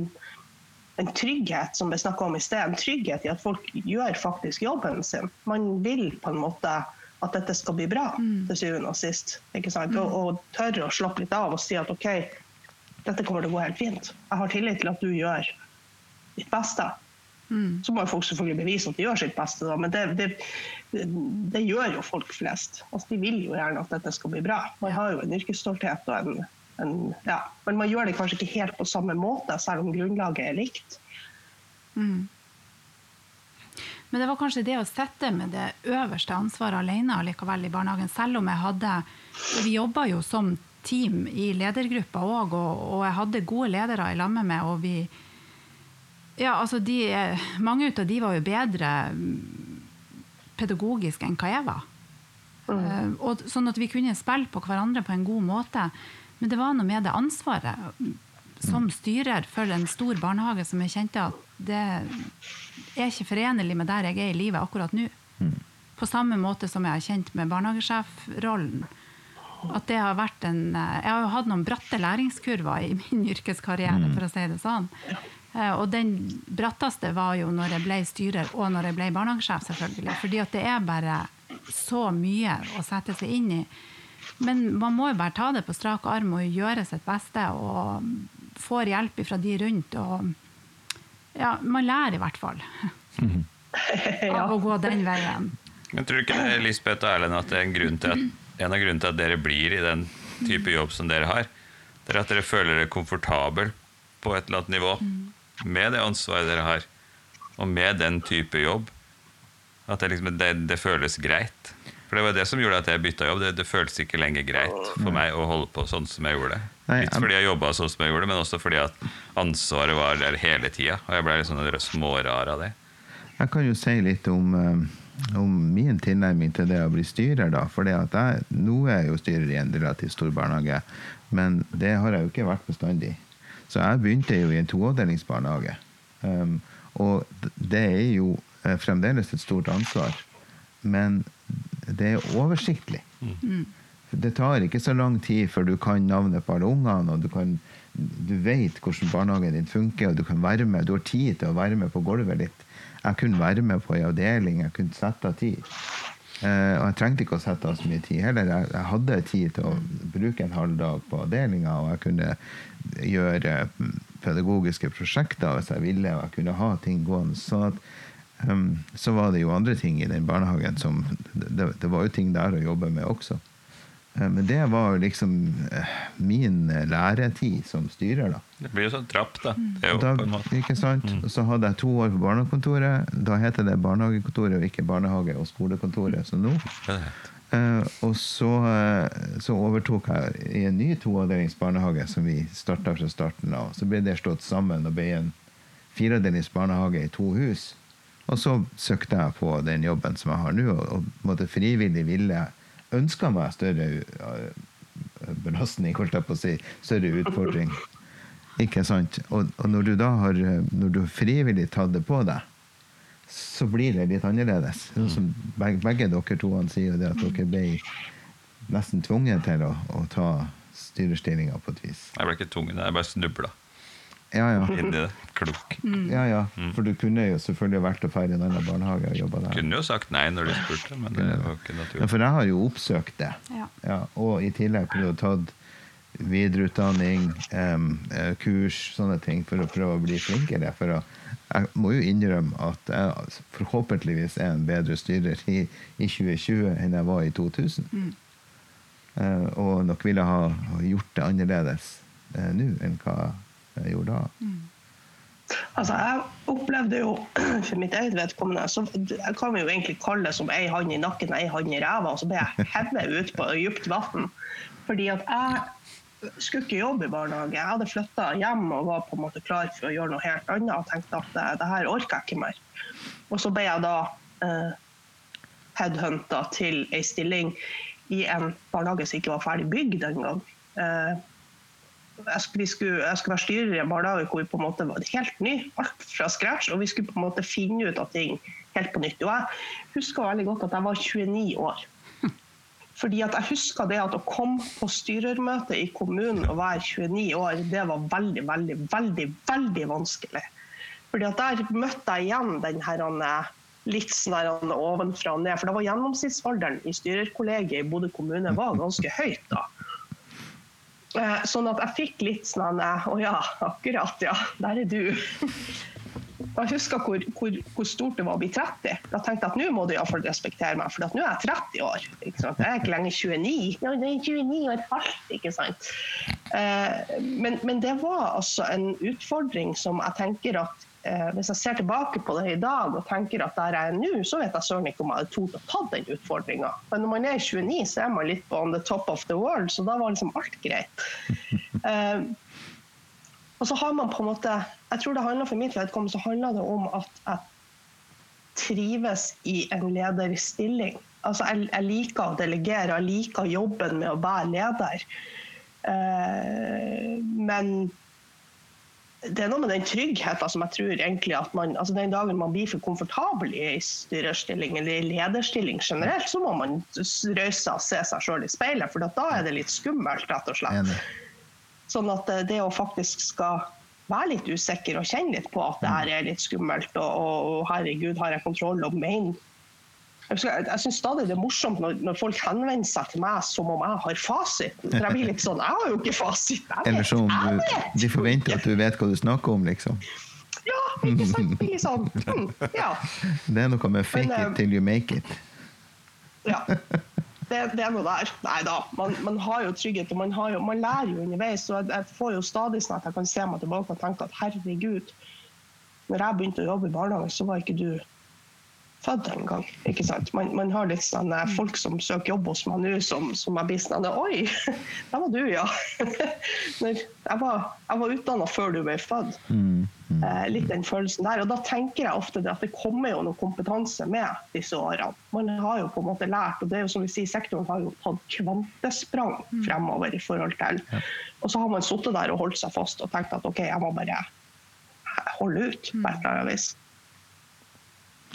en trygghet, som vi snakka om i sted, en trygghet i at folk gjør faktisk jobben sin. Man vil på en måte at dette skal bli bra til syvende og sist. ikke sant? Og, og tørre å slappe litt av og si at OK, dette kommer til å gå helt fint. Jeg har tillit til at du gjør ditt beste. Så må jo folk selvfølgelig bevise at de gjør sitt beste, da, men det, det, det gjør jo folk flest. Altså, de vil jo gjerne at dette skal bli bra. Man har jo en yrkesstolthet og en, en ja. Men man gjør det kanskje ikke helt på samme måte, selv om grunnlaget er likt. Men det var kanskje det å sette med det øverste ansvaret alene likevel i barnehagen. Selv om jeg hadde Vi jobba jo som team i ledergruppa òg, og, og jeg hadde gode ledere i lag med. Og vi Ja, altså de Mange av de var jo bedre mm, pedagogisk enn hva jeg var. Mm. og sånn at vi kunne spille på hverandre på en god måte. Men det var noe med det ansvaret mm, som styrer for en stor barnehage som jeg kjente at det er ikke forenlig med der jeg er i livet akkurat nå. På samme måte som jeg har kjent med barnehagesjefrollen. At det har vært en eh, Jeg har jo hatt noen bratte læringskurver i min yrkeskarriere, for å si det sånn. Eh, Og den bratteste var jo når jeg ble styrer og når jeg ble barnehagesjef, selvfølgelig. Fordi at det er bare så mye å sette seg inn i. Men man må jo bare ta det på strak arm og gjøre sitt beste. Og får hjelp fra de rundt. Og ja, man lærer i hvert fall av å gå den veien. Men tror du ikke det, Lisbeth og Erlend, at det er en, grunn til at, en av grunnene til at dere blir i den type jobb som dere har, det er at dere føler dere komfortabel på et eller annet nivå med det ansvaret dere har, og med den type jobb? At det, liksom, det, det føles greit? For det var det som gjorde at jeg bytta jobb. Det, det føltes ikke lenger greit for meg å holde på sånn som jeg gjorde det. ikke Litt fordi jeg jobba sånn som jeg gjorde det, men også fordi at ansvaret var der hele tida. Og jeg ble litt sånn smårar av det. Jeg kan jo si litt om, eh, om min tilnærming til det å bli styrer. da, for Nå er jeg jo styrer i en relativt stor barnehage, men det har jeg jo ikke vært bestandig. Så jeg begynte jo i en toavdelingsbarnehage. Um, og det er jo eh, fremdeles et stort ansvar, men det er oversiktlig. Mm. Det tar ikke så lang tid før du kan navnet på alle ungene, og du, kan, du vet hvordan barnehagen din funker, og du kan være med. Du har tid til å være med på gulvet litt. Jeg kunne være med på en avdeling, jeg kunne sette av tid. Eh, og jeg trengte ikke å sette av så mye tid heller. Jeg, jeg hadde tid til å bruke en halv dag på avdelinga, og jeg kunne gjøre mm, pedagogiske prosjekter hvis jeg ville, og jeg kunne ha ting gående. Så, at um, så var det jo andre ting i den barnehagen som Det, det var jo ting der å jobbe med også. Eh, Men det var jo liksom eh, min eh, læretid som styrer, da. Det blir jo sånn trapp, da. Det er jo da, på en måte. ikke sant? Og så hadde jeg to år på barnehagekontoret. Da heter det Barnehagekontoret og ikke Barnehage- og skolekontoret som nå. Eh, og så, uh, så overtok jeg i en ny toavdelingsbarnehage som vi starta fra starten av. Så ble det slått sammen og ble en fireavdelingsbarnehage i to hus. Og så søkte jeg på den jobben som jeg har nå, og, og måte frivillig ville ønska meg større eh, belastning, holdt jeg på å si. Større utfordring. Ikke sant? Og, og når du da har Når du frivillig tatt det på deg, så blir det litt annerledes. Sånn som begge, begge dere to sier det at dere ble nesten tvunget til å, å ta styrerstillinga på et vis. Jeg ble ikke tvunget, jeg bare snubla Ja, ja. inn i det. Klok. ja, ja. For du kunne jo selvfølgelig vært og ferdig i en annen barnehage og jobba der. Kunne jo sagt nei når du spurte, men det var ikke Ja, naturlig. for jeg har jo oppsøkt det. Ja. og i tillegg kunne du tatt videreutdanning, um, eh, kurs, sånne ting, for å prøve å bli flinkere. For å, jeg må jo innrømme at jeg forhåpentligvis er en bedre styrer i, i 2020 enn jeg var i 2000. Eh, og nok ville ha gjort det annerledes uh, nå enn hva gjorde da. Altså, jeg opplevde jo, for mitt eget vedkommende, så jeg kan jo egentlig kalle det som ei hand i nakken og ei hand i ræva, og så ble jeg hevet ut på dypt vann. Fordi at jeg skulle ikke jobbe i barnehage. Jeg hadde flytta hjem og var på en måte klar for å gjøre noe helt annet og tenkte at det, det her orker jeg ikke mer. Og så ble jeg da eh, headhunta til ei stilling i en barnehage som ikke var ferdig bygd engang. Eh, jeg skulle, jeg skulle være styrer i en barnehage hvor vi på en måte var helt ny, alt fra scratch, og vi skulle på en måte finne ut av ting helt på nytt. Og jeg husker veldig godt at jeg var 29 år. Fordi at jeg husker det at å komme på styrermøte i kommunen og være 29 år, det var veldig, veldig, veldig, veldig vanskelig. Fordi at der møtte jeg igjen den her eh, litt sånn ovenfra og ned. For da var gjennomsnittsalderen i styrerkollegiet i Bodø kommune var ganske høyt da. Eh, Sånn at jeg fikk litt sånn eh, Å ja, akkurat, ja. Der er du. Jeg husker hvor, hvor, hvor stort det var å bli 30. Da tenkte jeg at nå må du iallfall respektere meg, for nå er jeg 30 år. Jeg er ikke lenger 29. Ja, det er 29 og et halvt, ikke sant. Eh, men, men det var altså en utfordring som jeg tenker at eh, hvis jeg ser tilbake på det i dag og tenker at der jeg er nå, så vet jeg søren ikke om jeg hadde tort å ta den utfordringa. Men når man er 29, så er man litt på on the top of the world, så da var liksom alt greit. Eh, og så har man på en måte Jeg tror det handler for mitt vedkommende så handler det om at jeg trives i en lederstilling. Altså jeg, jeg liker å delegere, jeg liker jobben med å være leder. Eh, men det er noe med den tryggheten som jeg tror egentlig at man altså Den dagen man blir for komfortabel i en styrerstilling eller i lederstilling generelt, så må man røyse seg og se seg sjøl i speilet, for da er det litt skummelt, rett og slett. Sånn at eh, det å faktisk skal være litt usikker og kjenne litt på at det her er litt skummelt, og, og, og herregud, har jeg kontroll, og mener Jeg, jeg, syns stadig det er morsomt når, når folk henvender seg til meg som om jeg har fasiten. For jeg blir litt sånn Jeg har jo ikke fasit. Jeg Eller vet, som jeg du, de forventer at du vet hva du snakker om, liksom. Ja, ikke sant? Blir sånn. Mm, ja. Det er noe med fake Men, eh, it till you make it. Ja. Det, det er noe der. Nei da, man, man har jo trygghet, og man, har jo, man lærer jo underveis. Og jeg, jeg får jo stadig sånn at jeg kan se meg tilbake og tenke at herregud, når jeg begynte å jobbe i barnehage, så var ikke du født engang. Man, man har litt sånn eh, folk som søker jobb hos meg nå, som, som jeg blir sånn Oi, der var du, ja. Når jeg var, jeg var utdanna før du ble født. Eh, litt den følelsen der. Og da tenker jeg ofte at det kommer jo noe kompetanse med disse årene. Man har jo på en måte lært, og det er jo som vi sier, sektoren har jo tatt kvantesprang fremover i forhold til Og så har man sittet der og holdt seg fast og tenkt at OK, jeg må bare holde ut på et eller annet vis.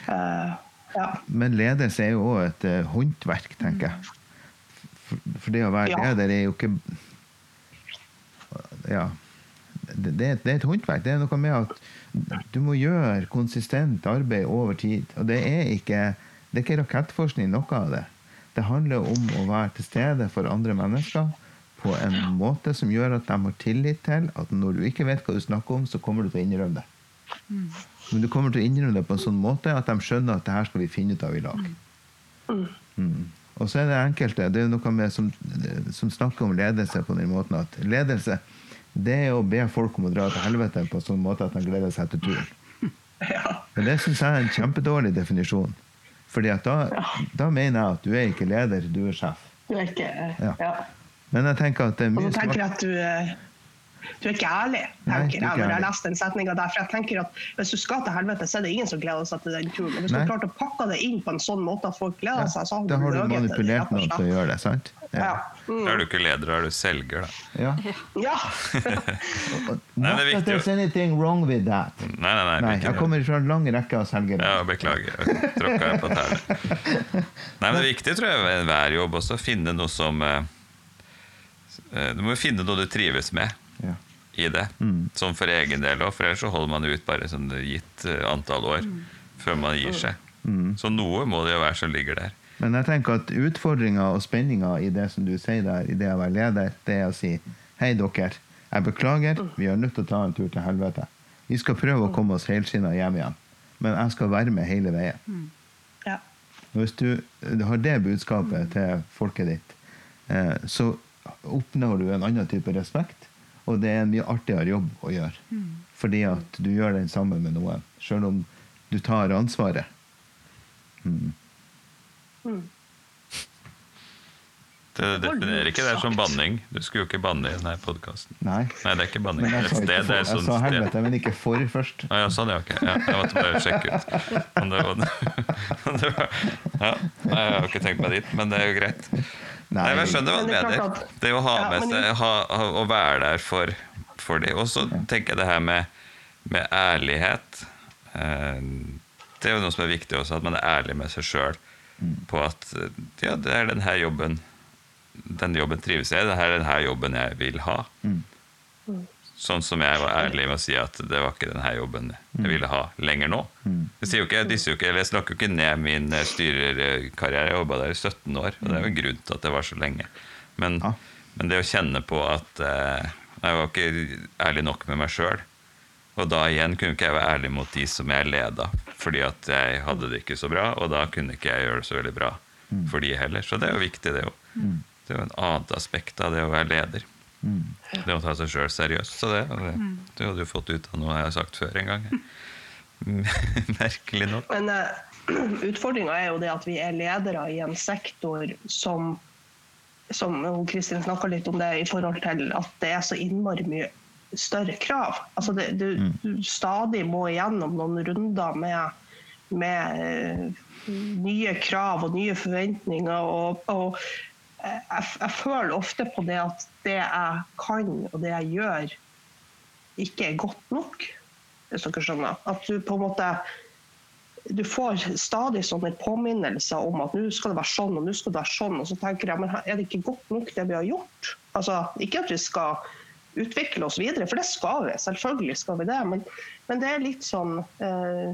Eh, ja. Men ledelse er jo òg et eh, håndverk, tenker jeg. For, for det å være Ja. leder er jo ikke Ja. Det, det, et- det er et håndverk. Det er noe med at du må gjøre konsistent arbeid over tid. Og det er ikke, det er ikke rakettforskning, noe av det. Det handler om å være til stede for andre mennesker på en måte som gjør at de har tillit til at når du ikke vet hva du snakker om, så kommer du til å innrømme det. Men du kommer til å innrømme det på en sånn måte at de skjønner at det her skal vi finne ut av i lag. Mm. Og så er det enkelte det er noe med som, som snakker om ledelse på den måten at ledelse det er å be folk om å dra til helvete på en sånn måte at de gleder seg til turen. Ja. Men det syns jeg er en kjempedårlig definisjon. Fordi at da, da mener jeg at du er ikke leder, du er sjef. Du er ikke Ja. ja. Men jeg tenker at det er Og mye så tenker jeg smart at du, eh, du er ikke ærlig, tenker er jeg når jeg leste den setninga der. For jeg tenker at hvis du skal til helvete, så er det ingen som gleder seg til den turen. Hvis Nei. du klarte å pakke det inn på en sånn måte at folk gleder seg, så Da har du manipulert noen til å gjøre det, sant? Ja. Mm. Da er du ikke leder, da er du selger, da. ja. ja. Nei, det er viktig. there's anything wrong with that. Nei, nei, nei. Nei, jeg kommer fra en lang rekke av selgere. Ja, beklager. Jeg tråkka på tærne. Nei, men det er viktig, tror jeg, ved enhver jobb også, å finne noe som eh, eh, Du må finne noe du trives med Ja. i det. Mm. Sånn for egen del òg, for ellers så holder man ut bare sånn gitt eh, antall år før man gir seg. Mm. Så noe må det jo være som ligger der. Men jeg tenker at utfordringa og spenninga i det som du sier der, i det å være leder, det er å si hei, dere. Jeg beklager, vi er nødt til å ta en tur til helvete. Vi skal prøve å komme oss helskinna hjem igjen. Men jeg skal være med hele veien. ja. Hvis du har det budskapet til folket ditt, eh, så oppnår du en annen type respekt. Og det er en mye artigere jobb å gjøre. Fordi at du gjør den sammen med noen. Selv om du tar ansvaret. Mm. Det definerer ikke det som banning. Du skulle jo ikke banne i denne podkasten. Nei. Nei, det er ikke banning. Men jeg sa, ikke sted. for, jeg sånn sa helvete, men ikke for først. Ah, ja, sånn, ja, ok. Ja, jeg måtte bare sjekke ut. Om det var, om det var, ja, Nei, jeg har ikke tenkt meg dit, men det er jo greit. Nei, men Jeg skjønner hva du det er mener. Det å ha med seg ha, ha, Å være der for, for dem. Og så tenker jeg det her med, med ærlighet. Eh, Det er jo noe som er viktig også, at man er ærlig med seg sjøl på at eh, ja, det er den her jobben Den jobben trives jeg i. Det er den her jobben jeg vil ha. Sånn som jeg var ærlig med å si at det var ikke denne jobben jeg ville ha lenger nå. Jeg, ikke, jeg, jo ikke, eller jeg snakker jo ikke ned min eh, styrerkarriere. Jeg jobba der i 17 år, og det er jo en grunn til at det var så lenge. Men, men det å kjenne på at eh, jeg var ikke ærlig nok med meg sjøl. Og da igjen kunne ikke jeg være ærlig mot de som jeg leda, fordi at jeg hadde det ikke så bra, og da kunne ikke jeg gjøre det så veldig bra for de heller. Så det er jo viktig, det òg. Det er jo en annet aspekt av det å være leder. Det å ta seg sjøl seriøst. Så det, det, det hadde du fått ut av noe jeg har sagt før en gang. Merkelig nok. Men uh, utfordringa er jo det at vi er ledere i en sektor som som Kristin snakka litt om det i forhold til at det er så innmari mye større krav. Altså det, du, du stadig må igjennom noen runder med, med eh, nye krav og nye forventninger. Og, og eh, jeg, jeg føler ofte på det at det jeg kan og det jeg gjør, ikke er godt nok. Hvis dere skjønner. At du på en måte du får stadig sånne påminnelser om at nå skal det være sånn og nå skal det være sånn. Og så tenker jeg, men er det ikke godt nok det vi har gjort? Altså, Ikke at vi skal utvikle oss videre, for det skal vi. Selvfølgelig skal vi det. Men, men det er litt sånn eh,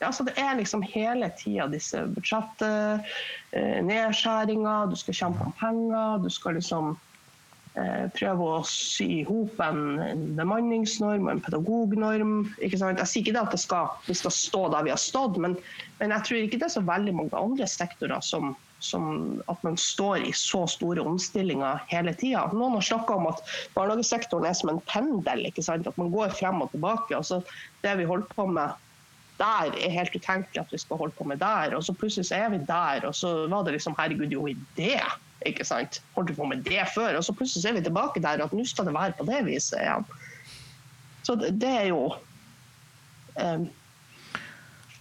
ja, så Det er liksom hele tida disse budsjettnedskjæringer, du skal kjempe om penger, du skal liksom eh, prøve å sy i hop en, bemanningsnorm og en pedagognorm. Jeg sier ikke at skal, vi skal stå der vi har stått, men, men jeg tror ikke det er så veldig mange andre sektorer som, som at man står i så store omstillinger hele tida. Noen har snakka om at barnehagesektoren er som en pendel. At man går frem og tilbake. altså Det vi holder på med der, er helt utenkelig at vi skal holde på med der. Og så plutselig så er vi der, og så var det liksom Herregud, jo i det! ikke sant? Holdt vi på med det før? Og så plutselig så er vi tilbake der og at nå skal det være på det viset igjen. Så det, det er jo um,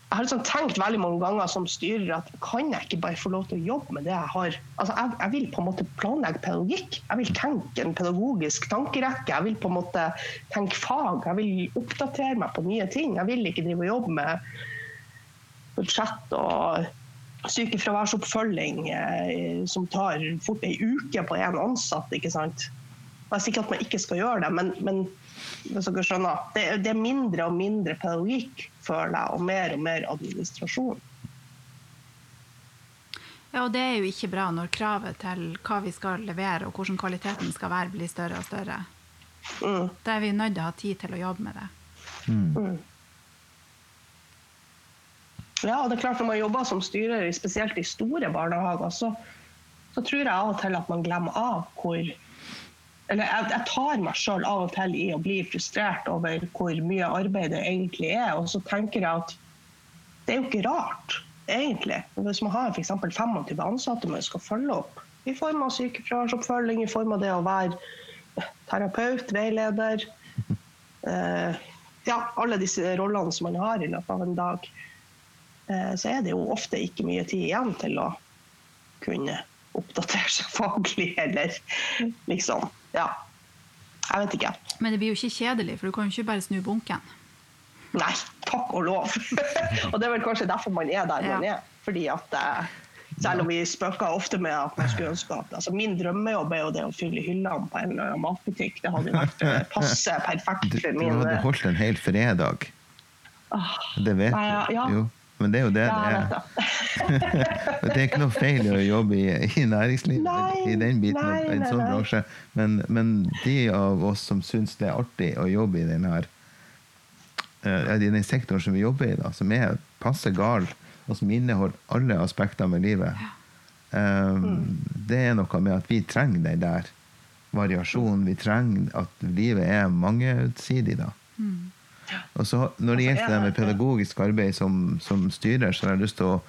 jeg har liksom tenkt veldig mange ganger som styrer at kan jeg ikke bare få lov til å jobbe med det jeg har altså jeg, jeg vil på en måte planlegge pedagogikk. Jeg vil tenke en pedagogisk tankerekke. Jeg vil på en måte tenke fag. Jeg vil oppdatere meg på nye ting. Jeg vil ikke drive og jobbe med budsjett og sykefraværsoppfølging eh, som tar fort ei uke på én ansatt. ikke sant? Det er sikkert at man ikke skal gjøre det, men, men hvis dere skjønner, det, det, er mindre og mindre pedagogikk, føler jeg, og mer og mer administrasjon. Ja, og det er jo ikke bra når kravet til hva vi skal levere og hvordan kvaliteten skal være, blir større og større. Mm. Da er vi nødt til å ha tid til å jobbe med det. Mm. Ja, og det er klart Når man jobber som styrer, spesielt i store barnehager, så, så tror jeg av og til at man glemmer av hvor eller jeg, jeg tar meg sjøl av og til i å bli frustrert over hvor mye arbeid det egentlig er. Og så tenker jeg at det er jo ikke rart, egentlig. Hvis man har f.eks. 25 ansatte man skal følge opp, i form av sykefraværsoppfølging, i form av det å være terapeut, veileder eh, Ja, alle disse rollene som man har i løpet av en dag. Eh, så er det jo ofte ikke mye tid igjen til å kunne oppdatere seg faglig, eller liksom ja. Jeg vet ikke. Men det blir jo ikke kjedelig, for du kan jo ikke bare snu bunken. Nei, takk og lov. og det er vel kanskje derfor man er der man er. Fordi at eh, selv om vi spøker ofte med at man skulle ønske at altså Min drømmejobb er jo det å fylle hyllene på en matbutikk. Det hadde vært eh, passe perfekt for min Du hadde eh, holdt en hel fredag. ah, Det vet du. ja, ja. Jo. Men det er jo det ja, det er. det. Er ikke noe feil å jobbe i, i næringslivet, Nei, i den biten, nei, nei, en sånn bransje. Men, men de av oss som syns det er artig å jobbe i den her eh, i den sektoren som vi jobber i, da, som er passe gal, og som inneholder alle aspekter med livet, eh, det er noe med at vi trenger den der variasjonen. Vi trenger at livet er mangesidig, da. Og så Når det gjelder det med pedagogisk arbeid som, som styrer, så har jeg lyst til å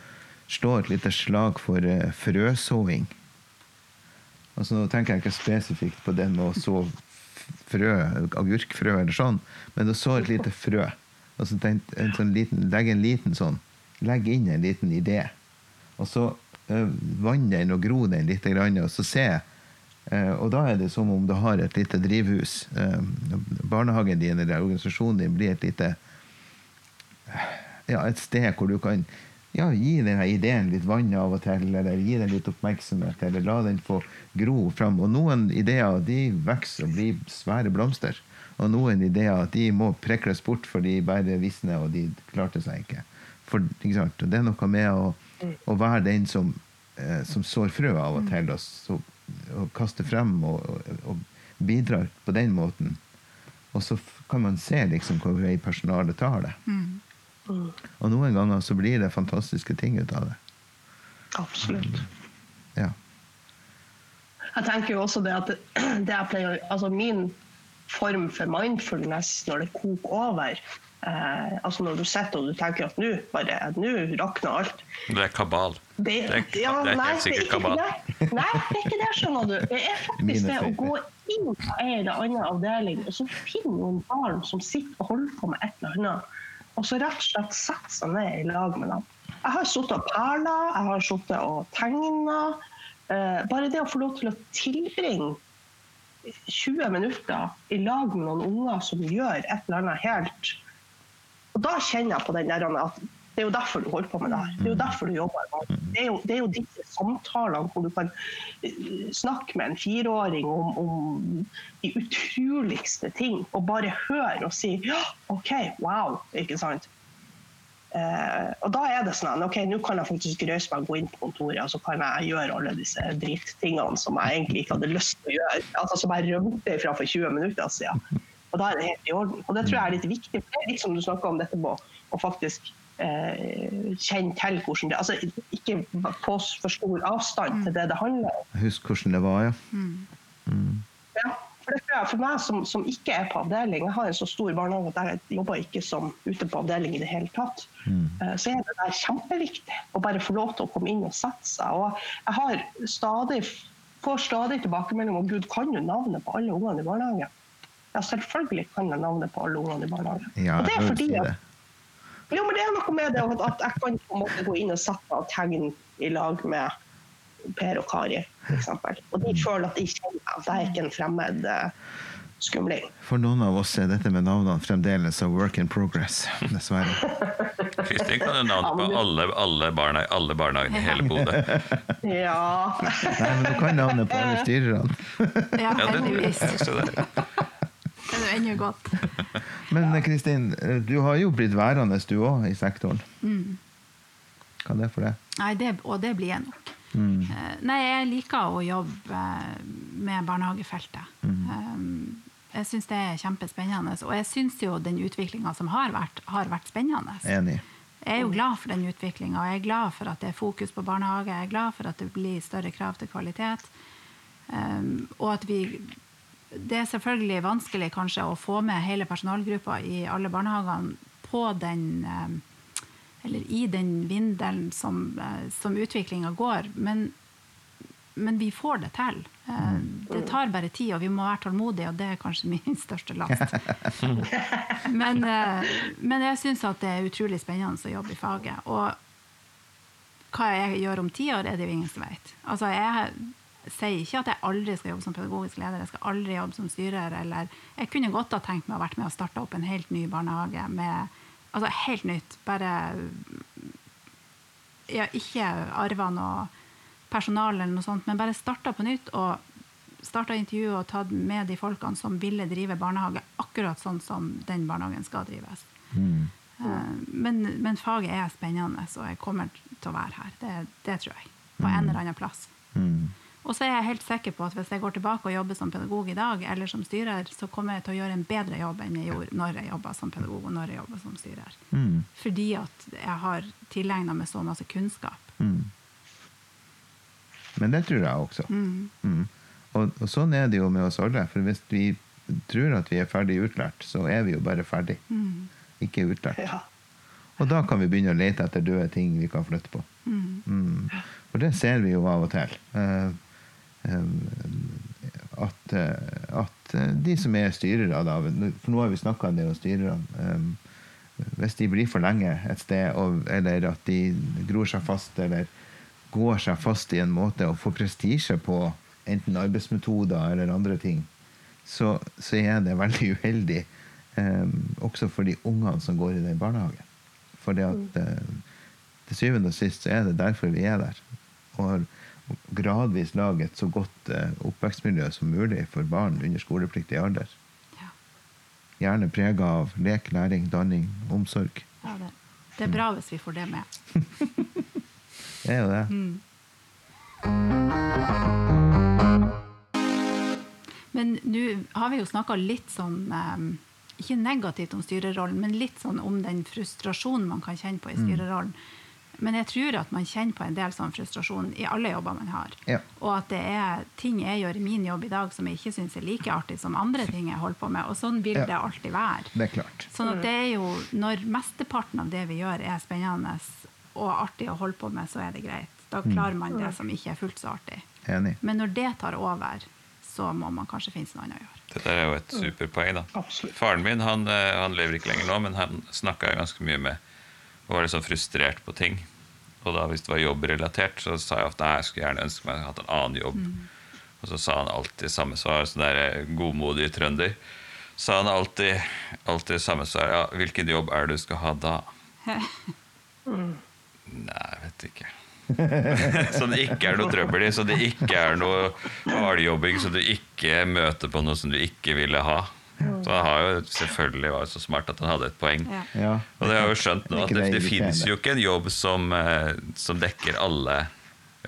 slå et lite slag for eh, frøsåing. Altså Nå tenker jeg ikke spesifikt på det med å så frø, agurkfrø eller sånn, men å så et lite frø. Altså tenk, en sånn liten, Legg en liten sånn Legg inn en liten idé. Og så uh, vann den og gro den litt, og så se. Eh, og da er det som om du har et lite drivhus. Eh, barnehagen din eller organisasjonen din blir et lite ja, et sted hvor du kan ja, gi denne ideen litt vann av og til, eller gi den litt oppmerksomhet, eller la den få gro fram. Og noen ideer de vokser og blir svære blomster. Og noen ideer de må prekles bort, for de bare visner, og de klarte seg ikke. For, ikke det er noe med å, å være den som, eh, som sår frø av og til, og, så, og kaster frem og, og, og bidrar på den måten. Og så kan man se liksom hvor vei personalet tar det. Og noen ganger så blir det fantastiske ting ut av det. Absolutt. Ja. Jeg tenker jo også det at det, det jeg pleier, altså min form for mindfulness når det koker over eh, altså Når du sitter og du tenker at nå bare, nå rakner alt Det er kabal. det, Det er- ja, det er nei, helt sikkert det er ikke kabal. det. Nei, det er ikke det, skjønner du. Det er faktisk det å gå inn på en eller annen avdeling og så finne noen barn som sitter og holder på med et eller annet, og så rett og slett sette seg ned i lag med dem. Jeg har sittet og perla, jeg har sittet og tegna. Eh, bare det å få lov til å tilbringe 20 minutter i lag med noen unger som gjør et eller annet helt Og da kjenner jeg på den der at det er jo derfor du holder på med det her. Det er jo derfor du jobber med det. Er jo, det er jo disse samtalene hvor du kan eh, snakke med en fireåring om, om de utroligste ting, og bare høre og si ja, OK, wow, ikke sant. Eh, og da er det sånn ok, nå kan jeg faktisk røyse meg og gå inn på kontoret og så kan jeg gjøre alle disse drittingene som jeg egentlig ikke hadde lyst til å gjøre. Altså Som jeg rømte ifra for 20 minutter siden. Og da er det helt i orden. Og det tror jeg er litt viktig. for Det er litt som du snakka om dette med å faktisk eh, kjenne til hvordan det Altså ikke få for stor avstand til det det handler om. Husk hvordan det var, ja. Ja, for det tror jeg for meg som, som ikke er på avdeling, jeg har en så stor barnehage at jeg jobber ikke som ute på avdeling i det hele tatt, eh, så er det der kjempeviktig å bare få lov til å komme inn og sette seg. Og jeg har stadig, får stadig tilbakemelding om Gud, kan jo navnet på alle ungene i barnehagen? Ja, selvfølgelig kan jeg navnet på alle ungene i barnehagen. Ja, og det er fordi at. Jo, men det er noe med det at at jeg kan på en måte gå inn og sette av tegn i lag med Per og Kari, f.eks. Og de føler at de kjenner at jeg er ikke en fremmed eh, skumling. For noen av oss er dette med navnene fremdeles a work in progress, dessverre. Kristin kan jo navn på alle, alle, barna, alle barnehagene i hele Bodø. Ja. Nei, men du kan navnet på alle styrerne. Ja, Ja, heldigvis. Jo ennå godt. Men eh, Kristin, eh, du har jo blitt værende du òg i sektoren. Hva er det for det? Nei, det, og det blir jeg nok. Mm. Nei, jeg liker å jobbe eh, med barnehagefeltet. Mm. Jeg syns det er kjempespennende. Og jeg syns jo den utviklinga som har vært, har vært spennende. Enig. Jeg er jo glad for den utviklinga, og jeg er glad for at det er fokus på barnehage. Jeg er glad for at det blir større krav til kvalitet. Um, og at vi Det er selvfølgelig vanskelig kanskje å få med hele personalgruppa i alle barnehagene på den um, Eller i den vindelen som, uh, som utviklinga går. Men, men vi får det til. Uh, det tar bare tid, og vi må være tålmodige, og det er kanskje min største last. Men, eh, men jeg syns at det er utrolig spennende å jobbe i faget. Og hva jeg gjør om ti år, er det jo ingen som vet. Altså, jeg sier ikke at jeg aldri skal jobbe som pedagogisk leder, jeg skal aldri jobbe som styrer. Eller jeg kunne godt ha tenkt meg å vært med og starte opp en helt ny barnehage med Altså helt nytt. Bare ja, ikke arva noe personal eller noe sånt, men bare starta på nytt og starta intervjuet og tatt med de folkene som ville drive barnehage akkurat sånn som den barnehagen skal drives. Mm. Men, men faget er spennende, så jeg kommer til å være her. Det, det tror jeg. På en eller annen plass. Mm. Og så er jeg helt sikker på at hvis jeg går tilbake og jobber som pedagog i dag, eller som styrer, så kommer jeg til å gjøre en bedre jobb enn jeg gjorde når jeg jobba som pedagog og når jeg jobba som styrer. Mm. Fordi at jeg har tilegna meg så masse kunnskap. Mm. Men det tror jeg også. Mm. Og, og sånn er det jo med oss alle. For hvis vi tror at vi er ferdig utlært, så er vi jo bare ferdig. Ikke utlært. ja. Og da kan vi begynne å lete etter døde ting vi kan flytte på. Mm. For det ser vi jo av og til. At, eh, at eh, de som er styrere, da, for nå har vi snakka en del om styrerne Hvis de blir for lenge et sted, eller at de gror seg fast, eller går seg fast i en måte og får prestisje på enten arbeidsmetoder eller andre ting, så, så er det veldig uheldig også for de ungene som går i den barnehagen. For det at eh, til syvende og sist så er det derfor vi er der. Og gradvis lage et så godt eh, oppvekstmiljø som mulig for barn under skolepliktig alder. Ja. Gjerne prega av lek, læring, danning, omsorg. Ja, det, det er bra hvis vi får det med. Det er jo det. Men nå har vi jo snakka litt sånn eh, Ikke negativt om styrerollen, men litt sånn om den frustrasjonen man kan kjenne på i styrerollen. Men jeg tror at man kjenner på en del sånn frustrasjon i alle jobber man har. Ja. Og at det er ting jeg gjør i min jobb i dag som jeg ikke syns er like artig som andre ting jeg holder på med. Og sånn vil Ja. det alltid være. Det er klart. Sånn at det er jo, Når mesteparten av det vi gjør, er spennende og artig å holde på med, så er det greit. Da klarer man det som ikke er fullt så artig. Enig. Men når det tar over, så må man kanskje finne noe annet å gjøre. det der er jo et superpoeng. da. Absolutt. Faren min han, eh, han lever ikke lenger nå, men han snakka ganske mye med og var litt sånn frustrert på ting. Og da hvis det var jobbrelatert, så sa jeg ofte nei, jeg skulle gjerne ønske meg jeg hadde en annen jobb. Og så sa han alltid samme svar, sånn der eh, godmodig trønder. Sa han alltid, alltid samme svar. Ja, hvilken jobb er det du skal ha da? Nei, jeg vet ikke. så det ikke er noe trøbbel i, så det ikke er noe hardjobbing, så du ikke møter på noe som du ikke ville ha. Så han har jo selvfølgelig var så smart at han hadde et poeng. Ja. Ja. Og det har jo skjønt nå, Er at det, det finnes jo ikke en jobb som, eh, som dekker alle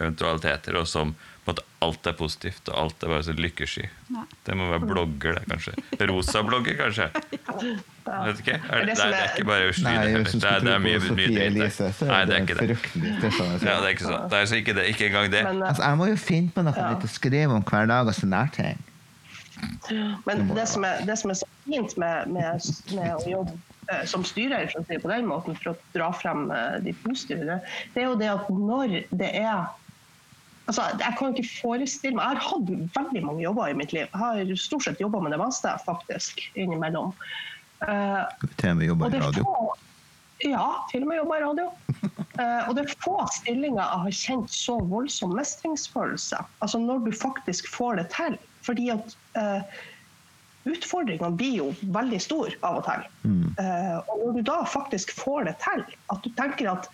eventualiteter, og som på en måte alt er positivt, og alt er bare så lykkesky. Nei. Det må være blogger, det, kanskje. Rosa-blogger, kanskje. Vet ikke. Er, det, det nei, det er er- ikke bare sky, det, heller. det, er, det er mye, mye dritt der. Nei, er det er ikke det. Ja, det er ikke sånn. Det er så ikke, det, ikke engang det. Men, eh, Altså, jeg må jo finne på noe Ja. litt å skrive om hver dag og sånne her ting. Men det som er, det som er så fint med, med, med å jobbe eh, som styrer for å si på den måten, for å dra frem eh, de positive, det, er jo det at når det er Altså, jeg kan ikke forestille meg Jeg har hatt veldig mange jobber i mitt liv. Jeg har stort sett jobba med det meste, faktisk, innimellom. Eh, Til og med jobber i radio. få Ja, til og med jobba i radio. Uh, og det er få stillinger jeg har kjent så voldsom mestringsfølelse. Altså når du faktisk får det til. Fordi at eh, utfordringene blir jo veldig store av og til. Eh, og når du da faktisk får det til, at du tenker at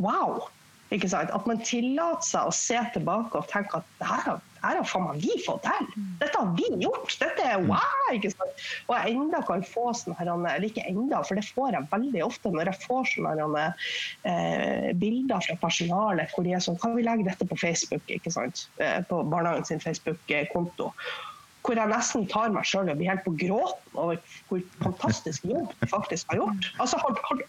wow, ikke sant? At man tillater seg å se tilbake og tenke at det her, har- her har faen meg vi fått til. Dette har vi gjort. Dette er wow! ikke sant? Og jeg enda kan få sånne her, eller ikke enda, for det får jeg veldig ofte når jeg får sånne her, eh, bilder fra personalet hvor de er sånn Kan vi legge dette på Facebook? ikke sant? Eh, på barnehagen sin Facebook-konto. Hvor jeg nesten tar meg sjøl og blir helt på gråten over hvor fantastisk jobb de faktisk har gjort. Altså, har, har,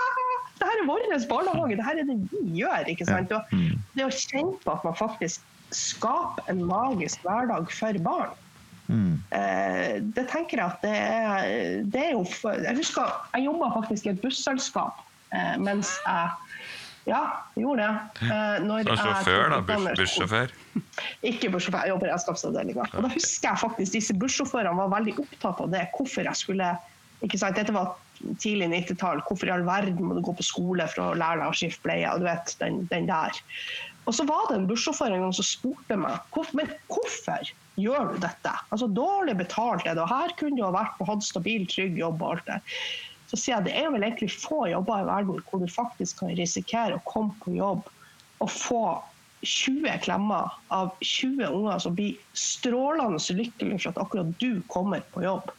det her er vår barnehage, det her er det vi gjør. ikke sant? Og det å kjenne på at man faktisk skaper en magisk hverdag for barn, Mm. eh, det tenker jeg at det er, det er jo Jeg husker jeg jobba faktisk i et busselskap eh, mens jeg ja, gjorde det. Eh, når Som sjåfør, da. Buss, bussjåfør. Ikke bussjåfør, jeg jobber i redskapsavdelinga. Og da husker jeg faktisk disse bussjåførene var veldig opptatt av det. Hvorfor jeg skulle ikke sant? Dette var tidlig 90-tall. Hvorfor i all verden må du gå på skole for å lære deg å skifte bleie? Du vet, den, den der. Og så var det en bussjåfør en gang som spurte meg «Hvorf- men hvorfor gjør du dette? Altså Dårlig betalt er det, og her kunne du ha vært og hatt stabil, trygg jobb og alt det. Så sier jeg det er vel egentlig få jobber i verden hvor du faktisk kan risikere å komme på jobb og få 20 klemmer av 20 unger som blir strålende lykkelige for at akkurat du kommer på jobb.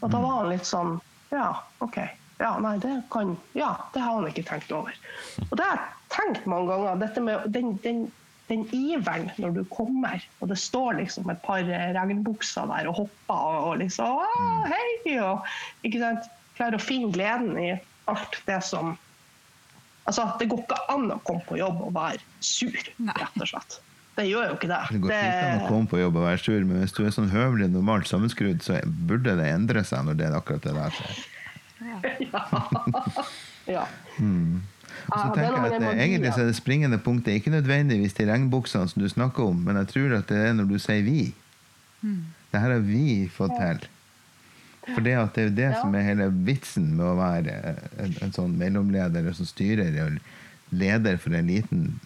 Og da var han litt sånn Ja, OK. Ja, nei, det kan Ja, det har han ikke tenkt over. Og det har jeg tenkt mange ganger. Dette med den, den, den iveren når du kommer, og det står liksom et par regnbukser der og hopper og, og liksom «Å, Hei! Og ikke sant? Klarer å finne gleden i alt det som Altså, det går ikke an å komme på jobb og være sur, rett og slett. Det gjør jo ikke det. Det går fint an å komme på jobb og være sur, men hvis du er sånn høvelig normalt sammenskrudd, så burde det endre seg når det er akkurat det der skjer. ja. Ja, det er tenker jeg at det, egentlig så er det springende punktet ikke nødvendigvis de regnbuksene som du snakker om, men jeg tror at det er når du sier 'vi'. Det her har vi fått til. For det, det er jo det Ja. som er hele vitsen med å være en, en sånn mellomleder som styrer og leder for en liten,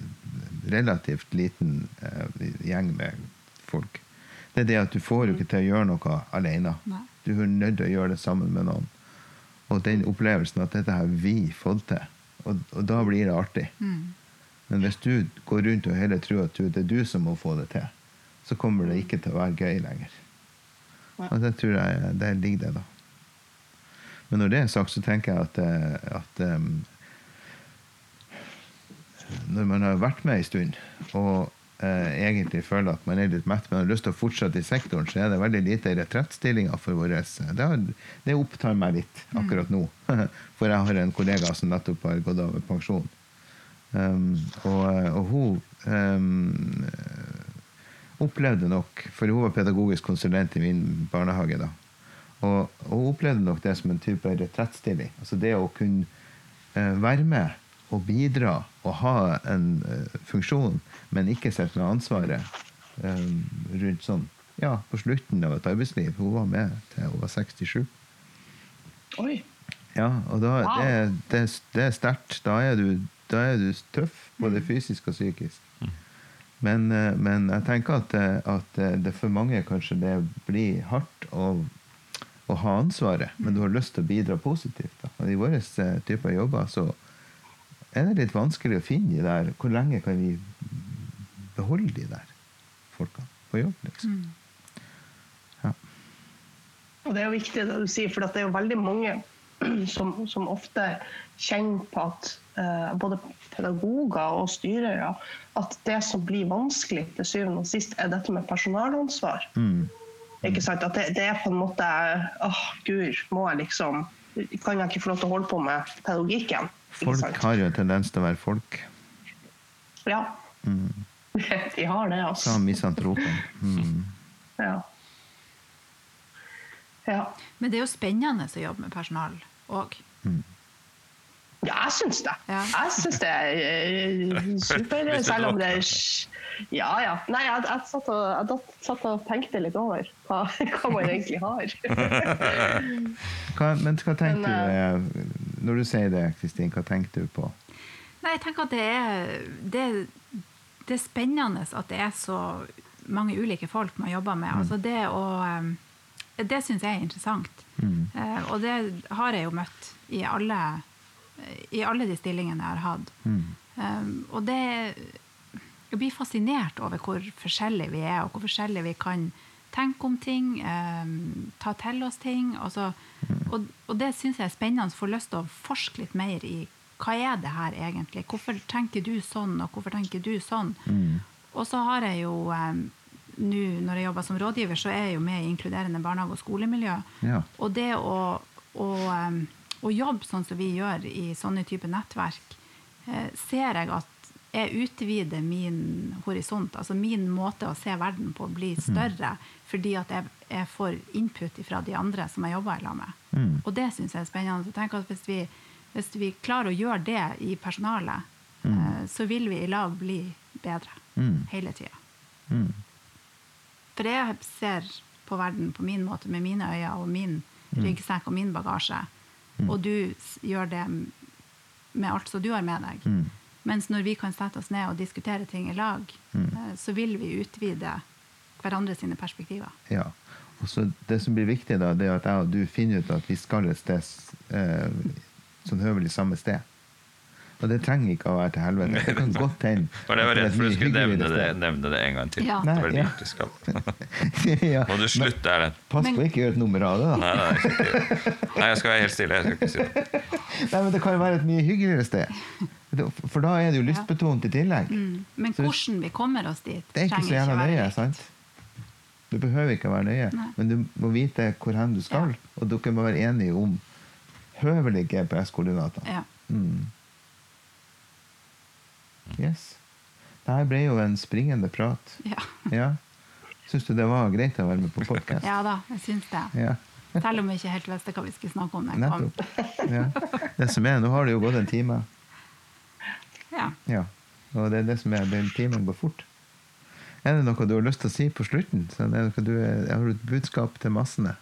relativt liten uh, gjeng med folk. Det er det at du får jo ikke til å gjøre noe alene. Nei. Du er nødt til å gjøre det sammen med noen. Og den opplevelsen at dette har vi fått til, og, og da blir det artig. Men hvis du går rundt og hele tror at det er du som må få det til, så kommer det ikke til å være gøy lenger. Og det tror jeg Der ligger det, da. Men når det er sagt, så tenker jeg at, eh, at um, når man har vært med en stund, og eh, egentlig føler at man er litt mett, men har lyst til å fortsette i sektoren, så er det veldig lite retrettstillinger for våre det, det opptar meg litt akkurat nå. For jeg har en kollega som nettopp har gått av med pensjon. Um, og, og hun um, opplevde nok For hun var pedagogisk konsulent i min barnehage. da og hun opplevde nok det som en type retrettstilling. Altså det å kunne eh, være med og bidra og ha en eh, funksjon, men ikke sette med ansvaret eh, rundt sånn ja, på slutten av et arbeidsliv. Hun var med til hun var 67. Oi. Ja, og da, Wow. det, det, det er sterkt. Da du, da er du tøff, både fysisk og psykisk. Men, eh, men jeg tenker at, at det for mange kanskje det blir hardt å, å ha ansvaret, men du har lyst til å bidra positivt. Da. Og i våre typer jobber så er det litt vanskelig å finne de der Hvor lenge kan vi beholde de der folkene på jobb, liksom? Ja. Og det er jo viktig det du sier, for det er jo veldig mange som, som ofte kjenner på at eh, både pedagoger og styrere at det som blir vanskelig til syvende og sist, er dette med personalansvar. Mm. Ikke sant? At det, det er på en måte åh, gud, må jeg liksom Kan jeg ikke få lov til å holde på med pedagogikken? Folk har jo en tendens til å være folk. Ja. Mm. De har det, Sa altså. misantropen. Mm. Ja. ja. Men det er jo spennende å jobbe med personal òg. Ja, jeg syns det. Ja. Jeg syns det er eh, super, selv om det er Ja, ja. Nei, jeg, jeg, satt og, jeg satt og tenkte litt over hva, hva man egentlig har. Hva, men hva tenker Men, du eh, når du sier det, Kristin? Hva tenker du på? Nei, jeg tenker at det er, det, det er spennende at det er så mange ulike folk man jobber med. Altså det å um, Det syns jeg er interessant. Eh, og det har jeg jo møtt i alle, i alle de stillingene jeg har hatt. Um, og det Jeg blir fascinert over hvor forskjellige vi er, og hvor forskjellig vi kan tenke om ting, eh, ta til oss ting. Altså, og, og det syns jeg er spennende. Få lyst til å forske litt mer i hva er det her egentlig? Hvorfor tenker du sånn, og hvorfor tenker du sånn? Og så har jeg jo eh, nå når jeg jobber som rådgiver, så er jeg jo med i inkluderende barnehage- og skolemiljø. Ja. Og det å, å, um, å jobbe sånn som vi gjør i sånne typer nettverk, eh, ser jeg at jeg utvider min horisont, altså min måte å se verden på blir større, fordi at jeg, jeg får input fra de andre som jeg jobber i med. Mm. Og det syns jeg er spennende. Så tenk at hvis vi, hvis vi klarer å gjøre det i personalet, eh, så vil vi i lag bli bedre hele tida. Mm. For jeg ser på verden på min måte, med mine øyne og min ryggsekk og min bagasje. Og du gjør det med alt som du har med deg. Mens når vi kan sette oss ned og diskutere ting i lag, mm. så vil vi utvide hverandre sine perspektiver. Ja. Og så det som blir viktig, da, det er at jeg og du finner ut at vi skal et sted eh, sånn høvelig samme sted. Og det trenger ikke å være til helvete. Det kan godt hende. For jeg var redd for du skulle nevne det, nevne det en gang til. Ja. Det var ja. du skal. ja. Må du slutte, Erlend? Pass Men- på ikke å gjøre et nummer av det, da. Nei, nei, nei, jeg skal være helt stille. Jeg skal ikke si det. Nei, men Det kan jo være et mye hyggeligere sted. For da er det jo lystbetont i tillegg. Mm. Men Så- hvordan vi kommer oss dit, Det er ikke så jævla nøye. sant? Du behøver ikke å være nøye, Nei. men du må vite hvor hen du skal. Ja. Og dere må være enige om høvelige GPS-koordinater. Ja. Mm. Yes. Det her ble jo en springende prat. Ja. Ja. Syns du det var greit å være med på podkast? ja da, jeg syns det. Ja. Selv om jeg ikke helt visste hva vi skulle snakke om. Nettopp. Ja. Det som er, Nå har det jo gått en time. Ja. Ja. Og det er det som er, den timen går fort. Er det noe du har lyst til å si på slutten? Så det noe du har du et budskap til massene?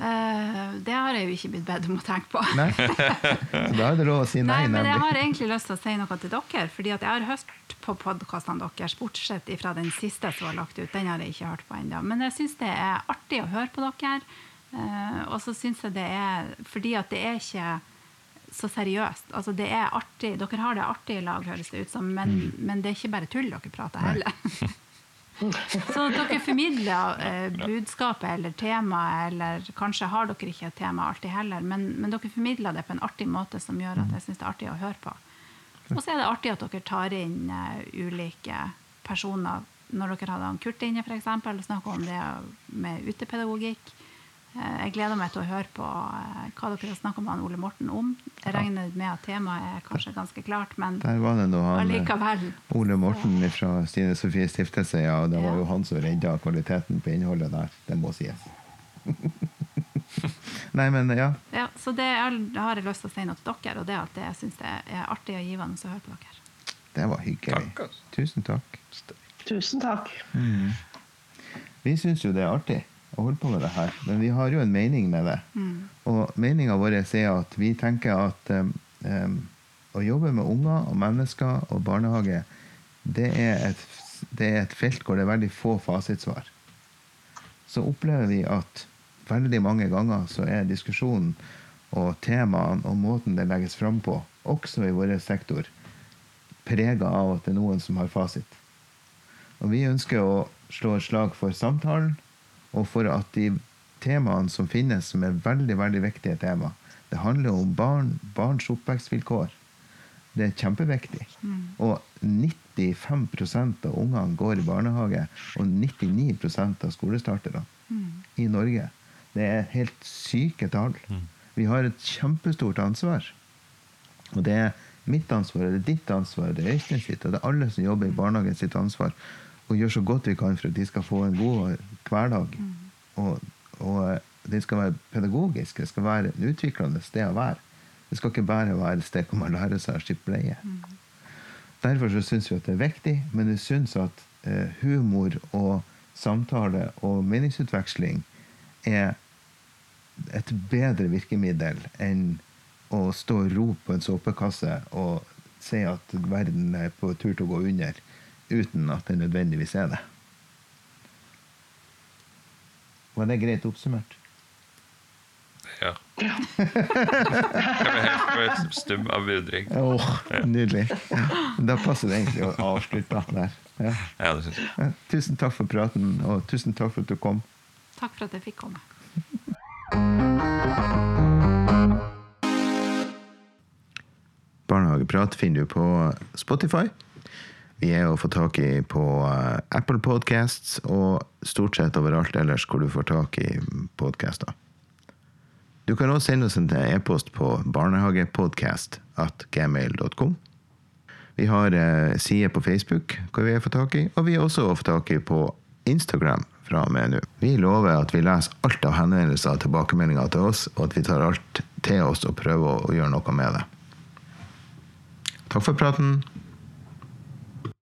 Uh, det har jeg jo ikke blitt bedt om å tenke på. Nei? Så da er det lov å si nei, Nei, men jeg har egentlig lyst til å si noe til dere. fordi jeg har hørt på podkastene deres, bortsett fra den siste som var lagt ut. Den har jeg ikke hørt på ennå. Men jeg syns det er artig å høre på dere. Uh, og så syns jeg det er Fordi at det er ikke så seriøst. Altså det er artig. Dere har det artig i lag, høres det ut som, men, Mm. men det er ikke bare tull dere prater heller. Så dere formidler eh, budskapet eller temaet, eller kanskje har dere ikke et tema alltid heller, men, men dere formidler det på en artig måte som gjør at jeg syns det er artig å høre på. Og så er det artig at dere tar inn eh, ulike personer. Når dere hadde han Kurt inne, f.eks., og snakka om det med utepedagogikk. Eh, jeg gleder meg til å høre på eh, hva dere har snakka med han Ole Morten om. Jeg regner med at temaet er kanskje ganske klart, men Der var det nå han eh, allikevel. Ole Morten fra Stine Sofie Stiftelse, ja, og det var jo han som redda kvaliteten på innholdet der. Det må sies. Nei, men ja. Ja, så det er, har jeg lyst til å si noe til dere, og det er at jeg syns det er artig og givende å høre på dere. Det var hyggelig. Takk, altså. Tusen takk. Tusen takk. Vi syns jo det er artig holde på med det her, men vi har jo en mening med det. Og meninga vår er at vi tenker at um, å jobbe med unger og mennesker og barnehage, det er, et, det er et felt hvor det er veldig få fasitsvar. Så opplever vi at veldig mange ganger så er diskusjonen og temaene og måten det legges fram på, også i vår sektor, prega av at det er noen som har fasit. Og vi ønsker å slå et slag for samtalen, og for at de temaene som finnes, som er veldig, veldig viktige tema, det handler om barn, barns oppvekstvilkår. Det er kjempeviktig. Og 95% av ungene går i barnehage, og 99% av skolestarterne i Norge. Det er helt syke tall. Vi har et kjempestort ansvar. Og det er mitt ansvar, det er ditt ansvar, det er Øystein sitt, og det er alle som jobber i barnehagen sitt ansvar å gjøre så godt vi kan for at de skal få en god hverdag. Og, og eh, det skal være pedagogisk, det skal være et utviklende sted å være. Det skal ikke bare være et sted hvor man lærer seg å skifte bleie. Derfor så syns vi at det er viktig, men vi syns at eh, humor og samtale og meningsutveksling er et bedre virkemiddel enn å stå og rope på en såpekasse og si at verden er på tur til å gå under, uten at det nødvendigvis er det. Var det greit oppsummert? Ja. Jeg ble helt stum av beundring. Åh, nydelig. Da passer det egentlig å avslutte der. Ja. Ja. Ja. Tusen takk for praten, og tusen takk for at du kom. Takk for at jeg fikk komme. Barnehageprat finner du på Spotify. Vi er å få tak i på eh, Apple Podcasts og stort sett overalt ellers hvor du får tak i podcaster. Du kan også sende oss en e-post på barnehagepodcast at gmail.com. Vi har eh, sider på Facebook hvor vi er å få tak i, og vi er også å få tak i på Instagram fra og med nå. Vi lover at vi leser alt av henvendelser og tilbakemeldinger til oss, og at vi tar alt til oss og prøver å gjøre noe med det. Takk for praten.